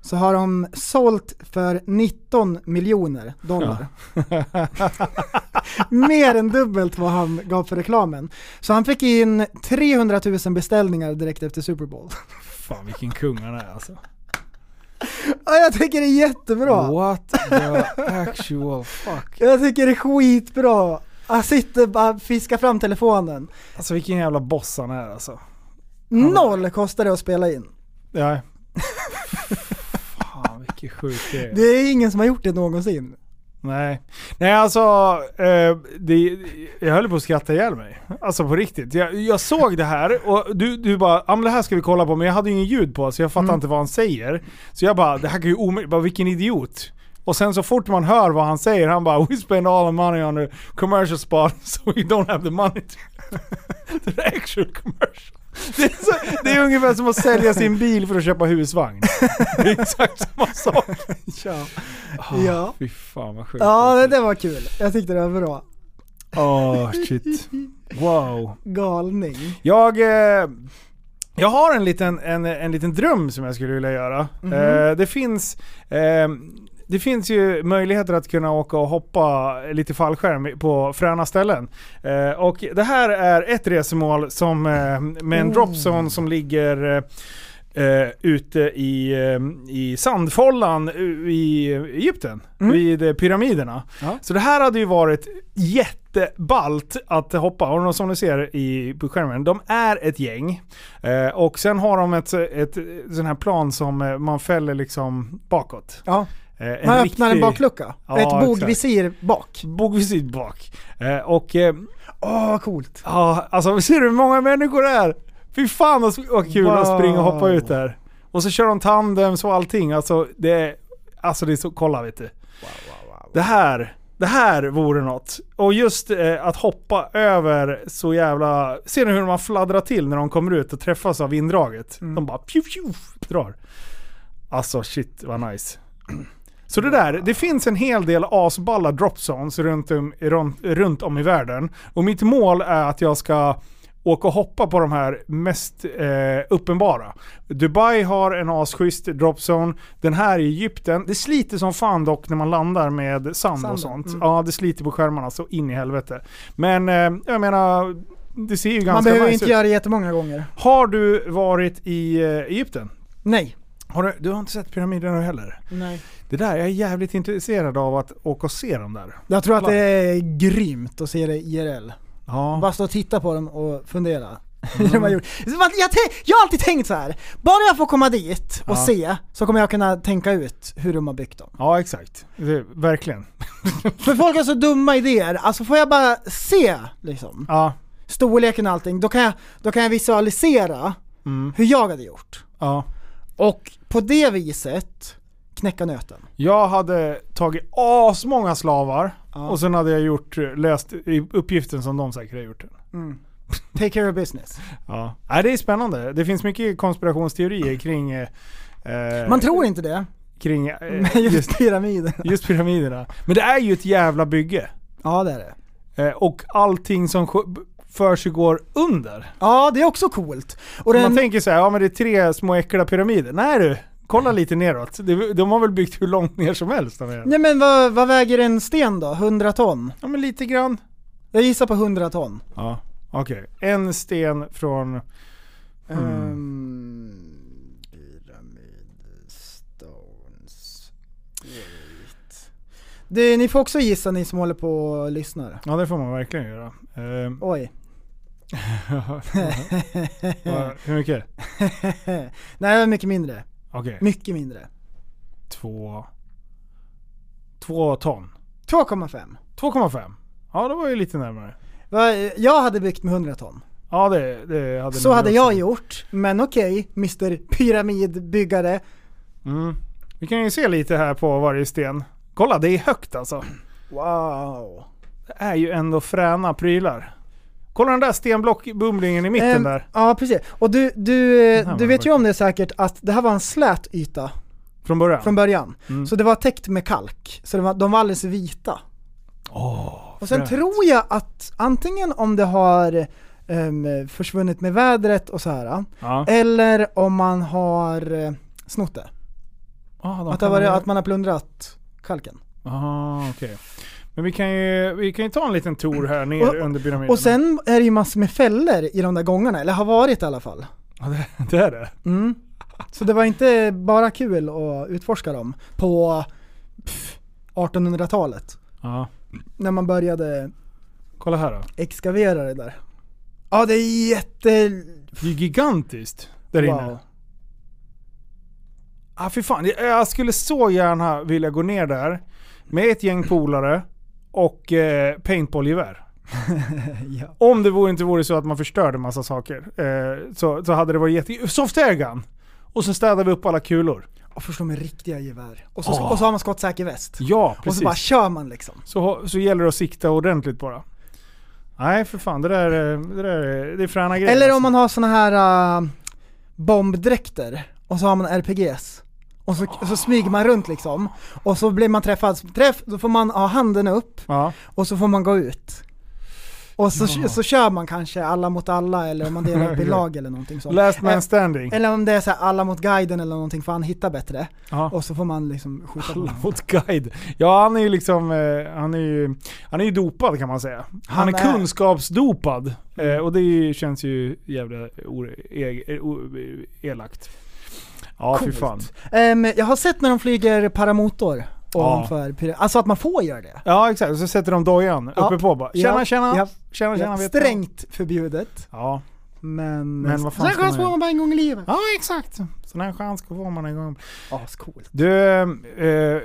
så har de sålt för 19 miljoner dollar. Mer än dubbelt vad han gav för reklamen. Så han fick in 300 000 beställningar direkt efter Super Bowl. Fan vilken kung han är alltså. Ja, jag tycker det är jättebra. What the actual fuck. Jag tycker det är skitbra. Han sitter bara fiskar fram telefonen. Alltså vilken jävla boss han är alltså. Noll kostar det att spela in. Ja. Fan vilken sjuk grej. Det är ingen som har gjort det någonsin. Nej. Nej alltså, eh, det, jag höll på att skratta ihjäl mig. Alltså på riktigt. Jag, jag såg det här och du, du bara ja men det här ska vi kolla på men jag hade ju ingen ljud på så jag fattade Mm. inte vad han säger. Så jag bara, det här kan ju omöjligt, bara vilken idiot. Och sen så fort man hör vad han säger, han bara We spend all the money on the commercial spot so we don't have the money to the actual commercial. Det är, så, det är ungefär som att sälja sin bil för att köpa husvagn. Det är exakt samma sak. Ja. Ah, Ja. Fy fan vad sjukt. Ja, det, det var kul. Jag tyckte det var bra. Åh shit. Wow. Galning. Jag, eh, jag har en liten, en, en liten dröm som jag skulle vilja göra. Mhm. Eh, det finns eh, det finns ju möjligheter att kunna åka och hoppa lite fallskärm på fräna ställen. Eh, och det här är ett resmål som, eh, med en Oh. dropzone som ligger eh, ute i, eh, i sandfållan i Egypten, Mm. vid eh, pyramiderna. Ja. Så det här hade ju varit jättebalt att hoppa. Och som du ser i, på skärmen, de är ett gäng. Eh, och sen har de ett, ett sån här plan som man fäller liksom bakåt. Ja. Eh, Man öppnar en baklucka. Ja, Ett bogvisir bak. Bogvisir bak. Eh, och... eh, Åh, vad coolt. Ja, alltså ser du hur många människor det är? Fy fan vad kul att Wow. springa och hoppa ut där. Och så kör de tandems och allting. Alltså det är, alltså det är så, kolla vet du. Det här, det här vore något. Och just eh, att hoppa över så jävla... Ser ni hur man fladdrar till när de kommer ut och träffas av vinddraget? De bara pju, pju, drar. Alltså shit vad nice. Så det där, det finns en hel del asballa drop zones runt om, runt, runt om i världen. Och mitt mål är att jag ska åka och hoppa på de här mest eh, uppenbara. Dubai har en asschysst dropzone. Den här i Egypten, det sliter som fan dock när man landar med sand Sanden, och sånt. mm. Ja, det sliter på skärmarna så in i helvete. Men eh, jag menar, det ser ju ganska Man behöver nice inte ut. göra det jättemånga gånger. Har du varit i eh, Egypten? Nej. Har du, du har inte sett pyramiderna heller? Nej. Det där, jag är jävligt intresserad av att åka och se dem där. Jag tror att det är grymt att se det IRL. Ja. Bara stå och titta på dem och fundera. Hur de har gjort. Så man- Jag, jag har alltid tänkt så här. bara jag får komma dit och Ja. se så kommer jag kunna tänka ut hur de har byggt dem. Ja, exakt. Det, verkligen. För folk har så dumma idéer, alltså får jag bara se liksom, Ja. storleken och allting, då kan jag, då kan jag visualisera Mm. hur jag hade gjort. Ja. Och på det viset knäcka nöten. Jag hade tagit asmånga slavar Ja. och sen hade jag gjort, löst uppgiften som de säkert har gjort. Mm. Take care of business. Ja. Nej, det är spännande. Det finns mycket konspirationsteorier kring... Eh, Man tror inte det, Kring eh, men just pyramiderna. just pyramiderna. Men det är ju ett jävla bygge. Ja det är det. Eh, och allting som sk- för sig går under. Ja det är också coolt. Och Man den, tänker så här, ja men det är tre små äckliga pyramider. Nej du, kolla lite neråt. De, har väl byggt hur långt ner som helst. De är. nej men vad, vad väger en sten då? 100 ton? Ja men lite grann. Jag gissar på 100 ton. Ja, okej. En sten från... Mm. Um. Det, ni får också gissa ni som håller på och lyssnar. Ja det får man verkligen göra. Ehm, Oj. hur mycket? Nej, mycket mindre. Okej. Mycket mindre. Två... Två ton. 2,5. 2,5. Ja det var ju lite närmare. Jag hade byggt med 100 ton. Ja det, det hade Så hade också. jag gjort, men okej, Mr Pyramidbyggare. Mm. Vi kan ju se lite här på varje sten. Kolla, det är högt alltså. Wow. Det är ju ändå fräna prylar. Kolla den där stenblockbumlingen i mitten Ehm, där. Ja, precis. Och du, du, du vet ju om det säkert att det här var en slät yta Från början? från början. Mm. Så det var täckt med kalk. Så det var, de var alldeles vita. och sen fränt. tror jag att antingen om det har ehm, försvunnit med vädret och så här. Ja. Eller om man har eh, snott det. Ah, Att, det kan var, man ju- att man har plundrat kalken. Aha, okej. Men vi kan, ju, vi kan ju ta en liten tour här ner Och- under pyramiden. Och sen är det ju massor med fällor i de där gångarna, eller har varit i alla fall. Ja, det, det är det. Mm. Så det var inte bara kul att utforska dem på pff, 1800-talet. Ja. När man började Kolla här då. exkavera det där. Ja det är jätte... Det är gigantiskt där inne. Wow. Ah, fy fan. Jag skulle så gärna vilja gå ner där med ett gäng polare och eh, paintballgevär. ja. Om det vore, inte vore så att man förstörde massa saker eh, så, så hade det varit jätte... Soft airgun! Och så städar vi upp alla kulor. Och förstå med riktiga gevär. Och så, Ah. och så har man skottsäker väst. Ja, Och precis. så bara kör man liksom. Så, så gäller det att sikta ordentligt bara. Nej för fan, det där, är- det där är, det är fräna grejer. Eller alltså. om man har såna här uh, bombdräkter och så har man RPGs. Och så, så smyger man runt liksom. Och så blir man träffad. Träff, då får man ha handen upp Ja. och så får man gå ut. Och så, Ja. så kör man kanske alla mot alla eller om man delar upp i lag eller någonting sånt. Last man Eh, standing. Eller om det är så här, alla mot guiden eller någonting för han hittar bättre. Ja. Och så får man liksom skjuta Alla honom. mot guide. Ja han är ju liksom, eh, han är ju, han är ju dopad kan man säga. Han, Han är, är- kunskapsdopad. Eh, och det känns ju jävla e, o, elakt. Ja fy fan. Ehm, jag har sett när de flyger paramotor Ja. ovanför pyra- Alltså att man får göra det. Ja exakt, så sätter de dojan Ja. uppe på bara. Tjena Ja, tjena, ja, tjena tjena. Ja, du? strängt förbjudet. Ja. Men, Men vad fan Sån här chans får man bara en gång i livet. Ja exakt. Sån här chans får man en gång. Ascoolt. Du, eh,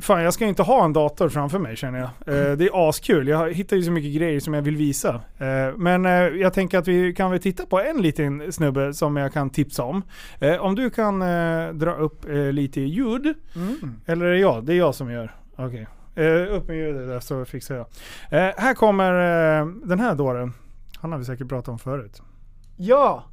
fan jag ska inte ha en dator framför mig känner jag. Eh, det är askul. Jag hittar ju så mycket grejer som jag vill visa. Eh, men eh, jag tänker att vi kan väl titta på en liten snubbe som jag kan tipsa om. Eh, om du kan eh, dra upp lite ljud. Mm. Eller är det jag? Det är jag som gör. Okej. Eh, upp med ljudet där så fixar jag. Eh, här kommer eh, den här dåren. Han har vi säkert pratat om förut. Ja!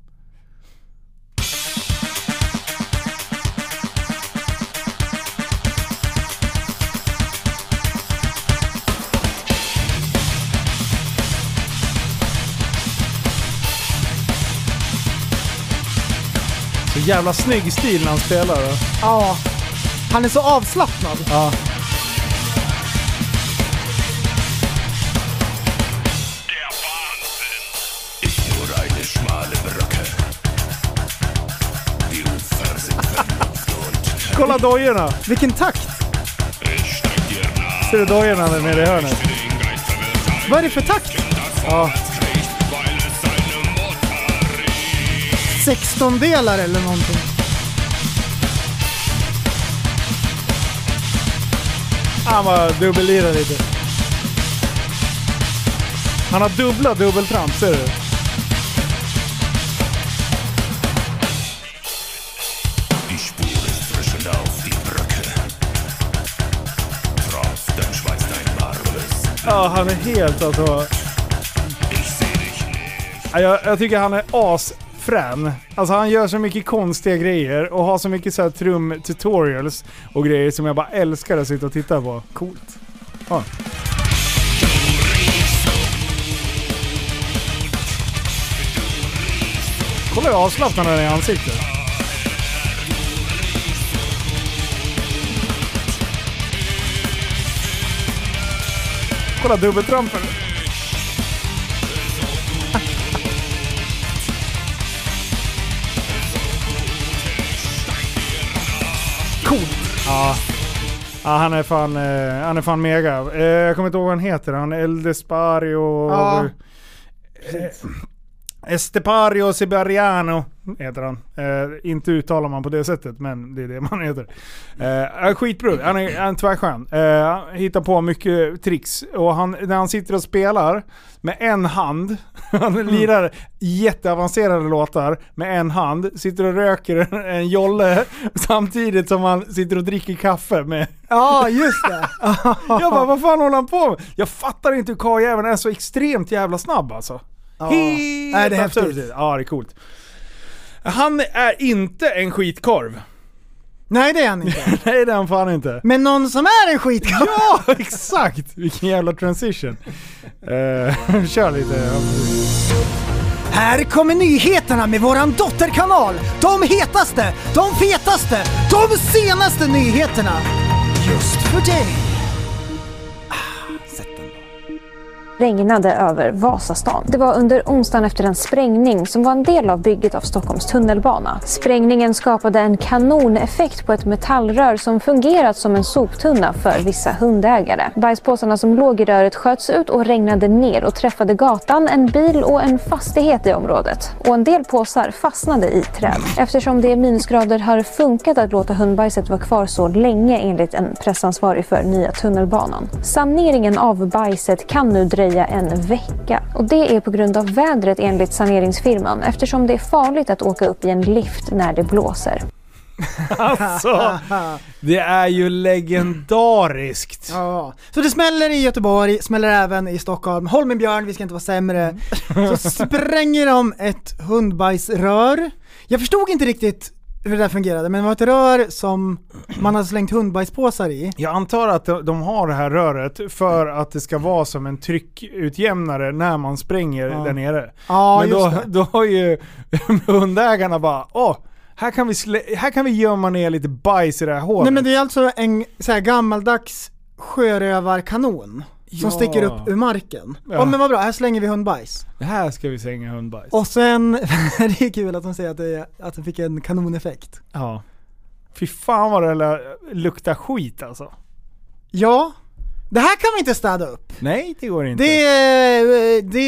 Så jävla snygg stil när han spelar. Ja. Han är så avslappnad. Ja. Kolla dojorna! Vilken takt! Ser du dojorna där nere i hörnet? Vad är det för takt? Ja. 16 delar eller någonting. Han bara dubbellirar lite. Han har dubbla dubbeltramp, ser du? Ja, han är helt alltså... Jag, jag tycker han är asfrän. Alltså han gör så mycket konstiga grejer och har så mycket så här trum-tutorials och grejer som jag bara älskar att sitta och titta på. Coolt. Ja. Kolla hur avslappnad han är i ansiktet. Kolla dubbeltrampen. Coolt. Ja. ja, han är fan, eh, han är fan mega. Eh, jag kommer inte ihåg vad han heter. Han är El Despario. Ja. Eh, Estepario Siberiano heter han. Eh, inte uttalar man på det sättet, men det är det man heter. Eh, skitbra, han är, han är tvärskön. Eh, hittar på mycket tricks. Och han, när han sitter och spelar med en hand, han lirar jätteavancerade låtar med en hand, sitter och röker en, en jolle samtidigt som han sitter och dricker kaffe med... Ja, just det. Jag bara, vad fan håller han på med? Jag fattar inte hur karljäveln är så extremt jävla snabb alltså. Ja. Helt Nej, det är absurt. häftigt. Ja, det är coolt. Han är inte en skitkorv. Nej det är han inte. Nej det är han fan inte. Men någon som är en skitkarl. Ja, exakt! Vilken jävla transition. Uh, kör lite. Här kommer nyheterna med våran dotterkanal. De hetaste, de fetaste, de senaste nyheterna. Just för dig. Regnade över Vasastan. Det var under onsdagen efter en sprängning som var en del av bygget av Stockholms tunnelbana. Sprängningen skapade en kanoneffekt på ett metallrör som fungerat som en soptunna för vissa hundägare. Bajspåsarna som låg i röret sköts ut och regnade ner och träffade gatan, en bil och en fastighet i området. Och en del påsar fastnade i träd. Eftersom det är minusgrader har funkat att låta hundbajset vara kvar så länge enligt en pressansvarig för nya tunnelbanan. Saneringen av bajset kan nu dröja en vecka. Och det är på grund av vädret enligt saneringsfirman eftersom det är farligt att åka upp i en lift när det blåser. Alltså, det är ju legendariskt. Ja. Så det smäller i Göteborg, smäller även i Stockholm. Holmenbjörn, vi ska inte vara sämre. Så spränger de ett hundbajsrör. Jag förstod inte riktigt hur det där fungerade, men det var ett rör som man hade slängt hundbajspåsar i. Jag antar att de- har det här röret för att det ska vara som en tryckutjämnare när man spränger Ja. där nere. Ja, Men då, det. då har ju hundägarna bara åh, här kan, vi slä- här kan vi gömma ner lite bajs i det här hålet. Nej men det är alltså en så här gammaldags sjörövarkanon som Ja. sticker upp ur marken. Ja. Ja. men vad bra, här slänger vi hundbajs. Här ska vi slänga hundbajs. Och sen, det är kul att de säger att det, att det fick en kanoneffekt. Ja. Fy fan vad det luktar skit alltså. Ja, det här kan vi inte städa upp. Nej, det går inte. Det, det,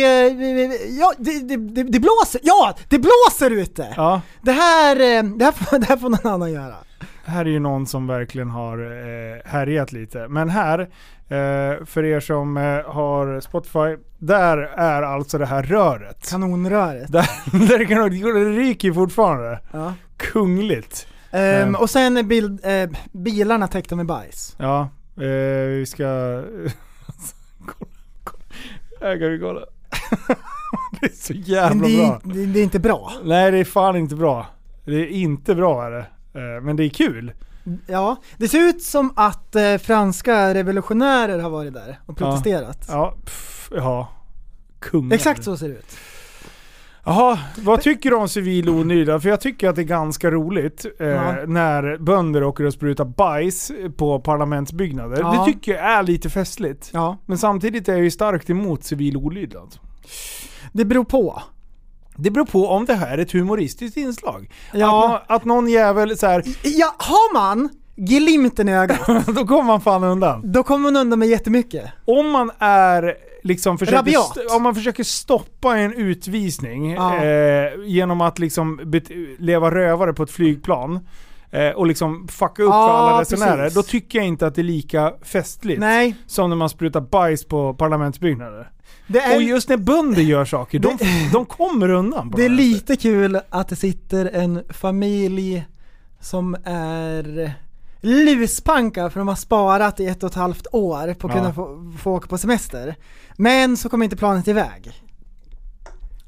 ja, det, det, det, det blåser, ja det blåser ute! Ja. Det här, eh, det här, det här får någon annan göra. Här är ju någon som verkligen har eh, härjat lite. Men här, eh, för er som eh, har Spotify, där är alltså det här röret. Kanonröret. Där, där det, kan, det ryker fortfarande. Ja. Kungligt. Ehm. och sen bild, eh, bilarna täckta med bajs. Ja, eh, vi ska... kolla, kolla. Här kan vi kolla. det är så jävla Men det är, bra. det, det är inte bra. Nej det är fan inte bra. Det är inte bra är det. Eh, Men det är kul. Ja, det ser ut som att eh, franska revolutionärer har varit där och Ja. protesterat. Ja, pff, ja. Kungar. Exakt så ser det ut. Jaha, vad tycker du om civil olydnad? För jag tycker att det är ganska roligt eh, Ja. när bönder åker och sprutar bajs på parlamentsbyggnader. Ja. Det tycker jag är lite festligt. Ja. Men samtidigt är jag ju starkt emot civil olydnad. Det beror på. Det beror på om det här är ett humoristiskt inslag. Ja. Att, att någon jävel så här, Ja, har man glimten i ögat, då kommer man fan undan. då kommer man undan med jättemycket. Om man är liksom försöker, om man försöker stoppa en utvisning Ja. eh, genom att liksom leva rövare på ett flygplan eh, och liksom fucka upp Ja, för alla resenärer. Då tycker jag inte att det är lika festligt Nej. som när man sprutar bajs på parlamentsbyggnader. Det är, Och just när bönder gör saker, de, de kommer undan. det är lite kul att det sitter en familj som är luspanka för de har sparat i ett och ett halvt år på att Ja. kunna få, få åka på semester. Men så kommer inte planet iväg.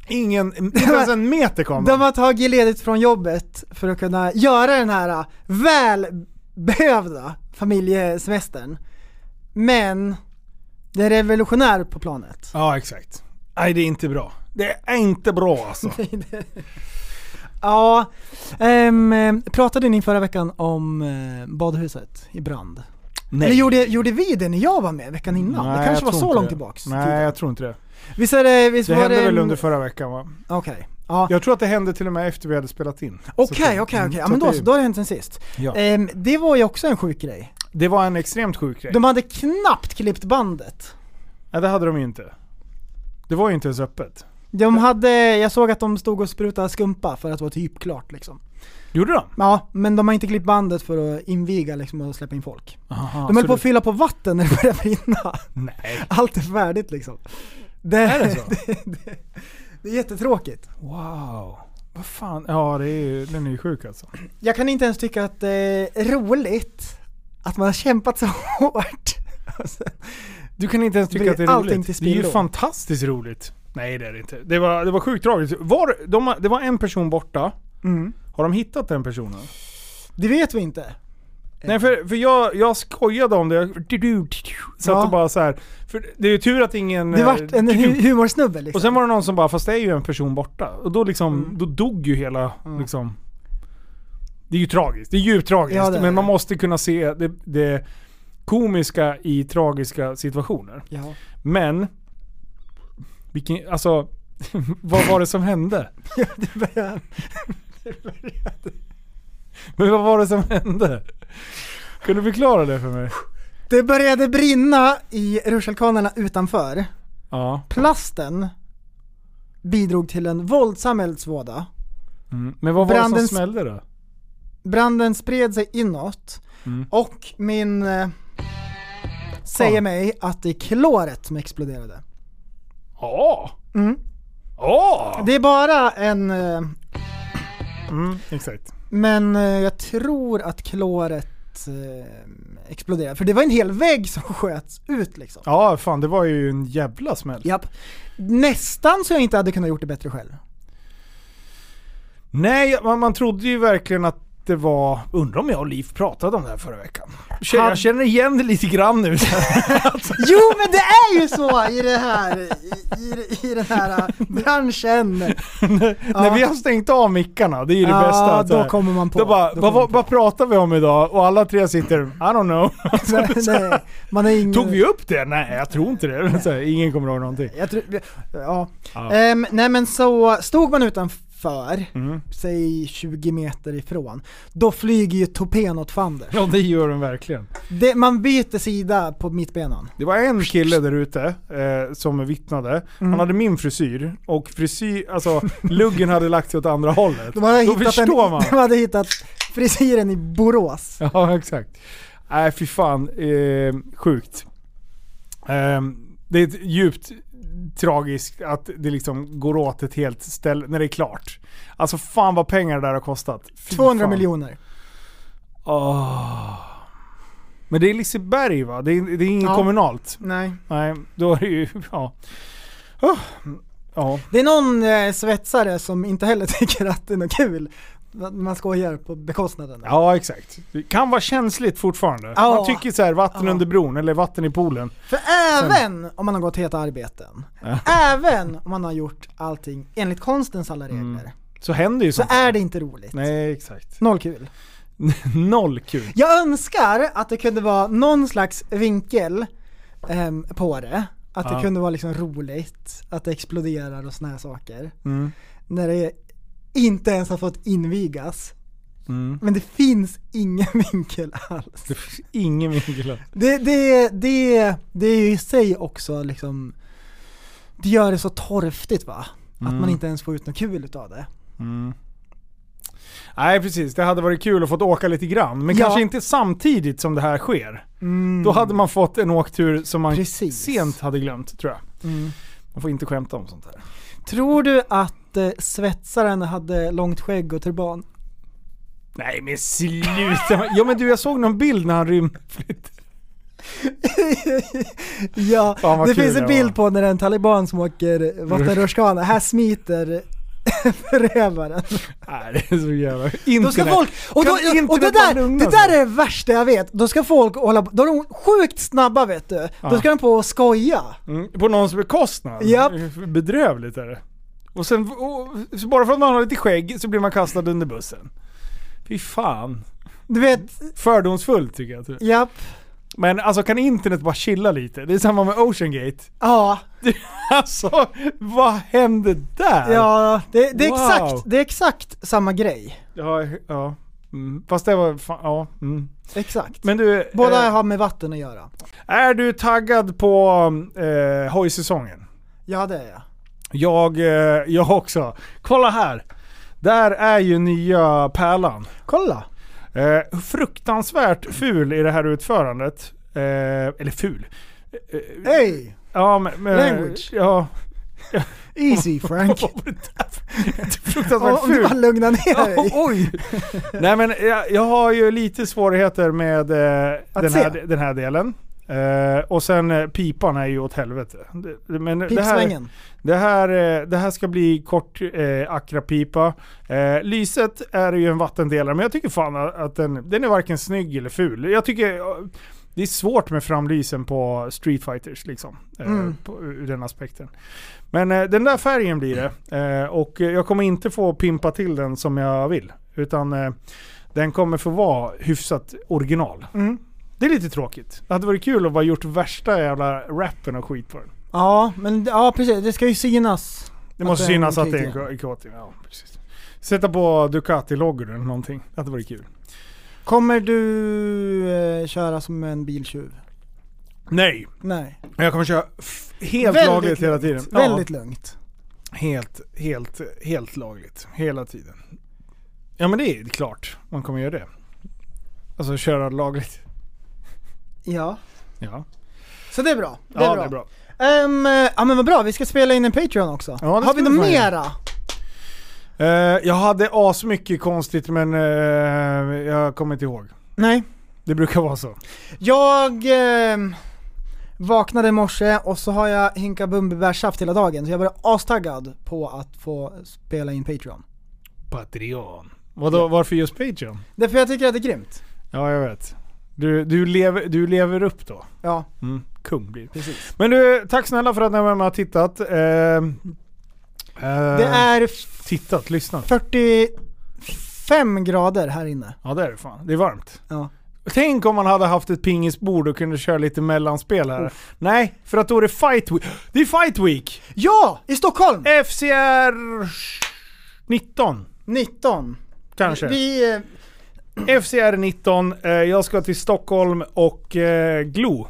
Ingen, inte ens en meter kom De har tagit ledigt från jobbet för att kunna göra den här välbehövda familjesemestern. Men det är revolutionär på planet. Ja, exakt. Nej, det är inte bra. Det är inte bra alltså. Ja, ehm, pratade ni förra veckan om eh, badhuset i brand? Nej. Eller gjorde, gjorde vi det när jag var med veckan innan? Nej, det kanske var så långt det. tillbaks? Nej, jag tror inte det. Visst, är det, visst Det var hände det väl under förra veckan va? Okej. Ja. Jag tror att det hände till och med efter vi hade spelat in. Okej, att- okej, mm, okej. Ja men då då har det hänt sen sist. Ja. Ehm, det var ju också en sjuk grej. Det var en extremt sjuk grej. De hade knappt klippt bandet. Nej, det hade de ju inte. Det var ju inte ens öppet. De hade, jag såg att de stod och sprutade skumpa för att vara typ klart liksom. Gjorde de? Ja, men de har inte klippt bandet för att inviga liksom och släppa in folk. Aha, de höll på att fylla på vatten när det började brinna. Nej. Allt är färdigt liksom. Det, Är det så? det, det, det är jättetråkigt. Wow. Vad fan, ja det är den är ju sjuk alltså. Jag kan inte ens tycka att det är roligt att man har kämpat så hårt. Sen Du kan inte ens tycka att det är roligt. Det är ju fantastiskt roligt. Nej det är det inte. Det var, det var sjukt tragiskt. Var, de, det var en person borta. Mm. Har de hittat den personen? Det vet vi inte. Nej för, för jag, jag skojade om det. Jag satt Ja. och bara så här. För det är ju tur att ingen... Det vart en eh, hu- humorsnubbe liksom. Och sen var det någon som bara, fast det är ju en person borta. Och då liksom, Mm. då dog ju hela liksom... Det är ju tragiskt. Det är djupt tragiskt. Ja, det men man det. måste kunna se det, det komiska i tragiska situationer. Ja. Men... Vilken, alltså... vad var det som hände? Ja, det började... det började. Men vad var det som hände? Kan du förklara det för mig? Det började brinna i rutschkanorna utanför. Ja. Plasten bidrog till en våldsam eldsvåda. Mm. Men vad var det Branden- som smällde då? Branden spred sig inåt Mm. och min eh, säger Ja. mig att det är kloret som exploderade. Ja! Mm. Ja! Det är bara en... Eh, Mm, exakt. men eh, jag tror att kloret eh, exploderade. För det var en hel vägg som sköts ut liksom. Ja, fan det var ju en jävla smäll. Japp. Nästan så jag inte hade kunnat gjort det bättre själv. Nej, man, man trodde ju verkligen att det var... Undrar om jag och Liv pratade om det här förra veckan. Jag känner igen det lite grann nu. Jo men det är ju så i det här, i, i, i den här äh, branschen. När vi har stängt av mickarna, det är ju det Ja, bästa. då här- kommer man på. Då bara, Då vad, vad, pratar vi om idag? Och alla tre sitter, I don't know. Nej, man är ingen... Tog vi upp det? Nej, jag tror inte det. Här, ingen kommer ihåg någonting. Jag tror, ja. Ja. Ehm, nej men så stod man utanför, Mm. säg 20 meter ifrån, då flyger ju topén åt fander. Ja, det gör den verkligen. Det, man byter sida på mittbenan. Det var en kille där ute eh, som vittnade. Mm. Han hade min frisyr och frisyr, alltså luggen hade lagt sig åt andra hållet. De hade, Då hittat en, förstår man. de hade hittat frisyren i Borås. Ja, exakt. Nej, fy fan. Eh, sjukt. Eh, det är ett djupt tragiskt att det liksom går åt ett helt ställe när det är klart. Alltså fan vad pengar det där har kostat. Fy 200 fan. miljoner. Åh. Men det är Liseberg va? Det är, det är inget Ja. kommunalt? Nej. Nej, då är det ju, ja. Oh. Ja. Det är någon eh, svetsare som inte heller tycker att det är något kul. Man skojar på bekostnaden. Ja, exakt. Det kan vara känsligt fortfarande. Ja. Man tycker så här, vatten Ja. under bron eller vatten i poolen. För även om man har gått heta arbeten, Ja. även om man har gjort allting enligt konstens alla regler, Så händer ju så sånt. är det inte roligt. Nej, exakt. Noll kul. Noll kul. Jag önskar att det kunde vara någon slags vinkel ehm, på det. Att det kunde vara liksom roligt, att det exploderar och såna här saker. Mm. När det inte ens har fått invigas. Mm. Men det finns ingen vinkel alls. Det finns ingen vinkel. Det, det, det, det är ju i sig också liksom, det gör det så torftigt va? Att Mm. man inte ens får ut något kul utav det. Mm. Nej precis, det hade varit kul att få åka lite grann. Men Ja. kanske inte samtidigt som det här sker. Mm. Då hade man fått en åktur som man Precis. sent hade glömt tror jag. Mm. Man får inte skämta om sånt här. Tror du att eh, svetsaren hade långt skägg och turban? Nej men sluta! ja men du jag såg någon bild när han rymde. ja, det finns en bild på när en taliban som åker vattenrutschkana, här smiter förövaren. Nej det är så jävla... Då ska Internet. folk, och, då, och det, internet där, det där är det värsta jag vet. Då ska folk hålla på, då är de sjukt snabba vet du. Då ska de på och skoja. Mm, på någons bekostnad. Japp. Bedrövligt är det. Och sen, och, bara för att man har lite skägg så blir man kastad under bussen. Fy fan. Du vet, Fördomsfullt tycker jag. japp. Men alltså kan internet bara chilla lite? Det är samma med Ocean Gate. Ja, Alltså, vad hände där? ja det, det, är Wow. exakt, det är exakt samma grej. Ja, ja. Mm. Fast det var fan, ja. Mm. Exakt. Men du, Båda eh, har med vatten att göra. är du taggad på eh, hojsäsongen? Ja det är jag. Jag, eh, jag också. Kolla här! Där är ju nya pärlan. Kolla! Eh, fruktansvärt ful i det här utförandet. Eh, eller ful. Eh, Hey! Ja, men... men Language. Ja. Easy Frank. Fruktansvärt Om du ful. bara lugnar ner dig. oj! Nej men jag, jag har ju lite svårigheter med eh, den, här, den här delen. Eh, och sen eh, pipan är ju åt helvete. Det, men det här, det, här, eh, det här ska bli kort eh, akrapipa. Eh, lyset är ju en vattendelare men jag tycker fan att den, den är varken snygg eller ful. Jag tycker det är svårt med framlysen på Street Fighters liksom. Eh, Mm. på, ur den aspekten. Men eh, den där färgen blir det. Eh, och jag kommer inte få pimpa till den som jag vill. Utan den kommer få vara hyfsat original. Mm. Det är lite tråkigt. Det hade varit kul att bara gjort värsta jävla rappen och skit på den. Ja, men ja precis. Det ska ju synas. Det måste synas att det är en KTM. K- KTM. Ja, precis. Sätta på Ducati-loggor eller någonting. Det hade varit kul. Kommer du eh, köra som en biltjuv? Nej. Nej. Jag kommer köra helt Väldigt lagligt hela lugnt. tiden. Väldigt lugnt. Helt, helt, helt lagligt. Hela tiden. Ja men det är klart man kommer göra det. Alltså köra lagligt. Ja. Ja. Så det är bra. Det är ja, bra. det är bra. Ehm, ja men vad bra, vi ska spela in en Patreon också. Ja, det Har ska vi något fan göra. mera? Eh, jag hade asmycket konstigt men eh, jag kommer inte ihåg. Nej. Det brukar vara så. Jag ehm, vaknade i morse och så har jag hinkat bumbibärssaft hela dagen så jag var astaggad på att få spela in Patreon. Patreon. Vadå, varför just Patreon? Därför jag tycker att det är grymt. Ja, jag vet. Du, du, lever, du lever upp då. Ja. Mm, kung blir. Precis. Men du, tack snälla för att ni var med och tittat. Eh, eh, Det är Tittat, lyssnat. 45 grader här inne. Ja det är det fan. Det är varmt. Ja. Tänk om man hade haft ett pingisbord och kunde köra lite mellanspel här. Nej, för att då är det fight week. Det är fight week! Ja! I Stockholm! FCR 19 19. kanske. Vi... FCR 19, eh, jag ska till Stockholm och eh, Glo.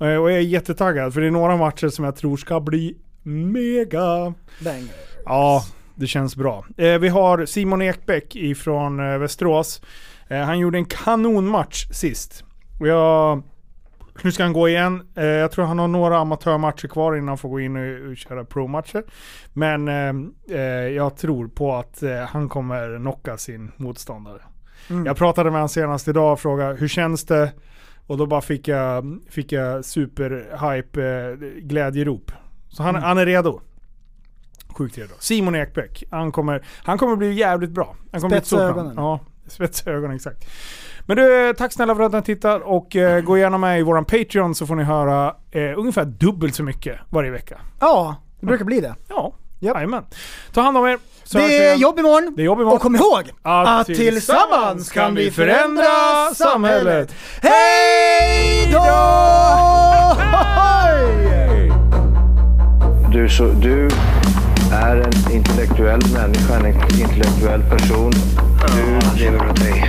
Eh, och jag är jättetaggad för det är några matcher som jag tror ska bli mega. Banger. Ja, det känns bra. Vi har Simon Ekbäck ifrån Västerås. Han gjorde en kanonmatch sist. Och jag, nu ska han gå igen. Eh, jag tror han har några amatörmatcher kvar innan han får gå in och, och köra pro-matcher. Men eh, jag tror på att eh, han kommer knocka sin motståndare. Mm. Jag pratade med honom senast idag och frågade hur känns det? Och då bara fick jag, fick jag super-hype eh, glädjerop. Så han, Mm. han är redo. Sjukt redo. Simon Ekbäck, han kommer, han kommer bli jävligt bra. Han kommer bli Spetsa namn. ögonen. Ja, spetsa ögonen exakt. Men du, tack snälla för att ni tittar och eh, gå gärna med i våran Patreon så får ni höra eh, ungefär dubbelt så mycket varje vecka. Ja, det brukar bli det. Ja, jajamän. Ta hand om er. så Det är jobb imorgon. Det är jobb imorgon. Och kom ihåg Att att tillsammans kan vi förändra samhället. Hej då! Du, så, du är en intellektuell människa, en intellektuell person. Du lever dig.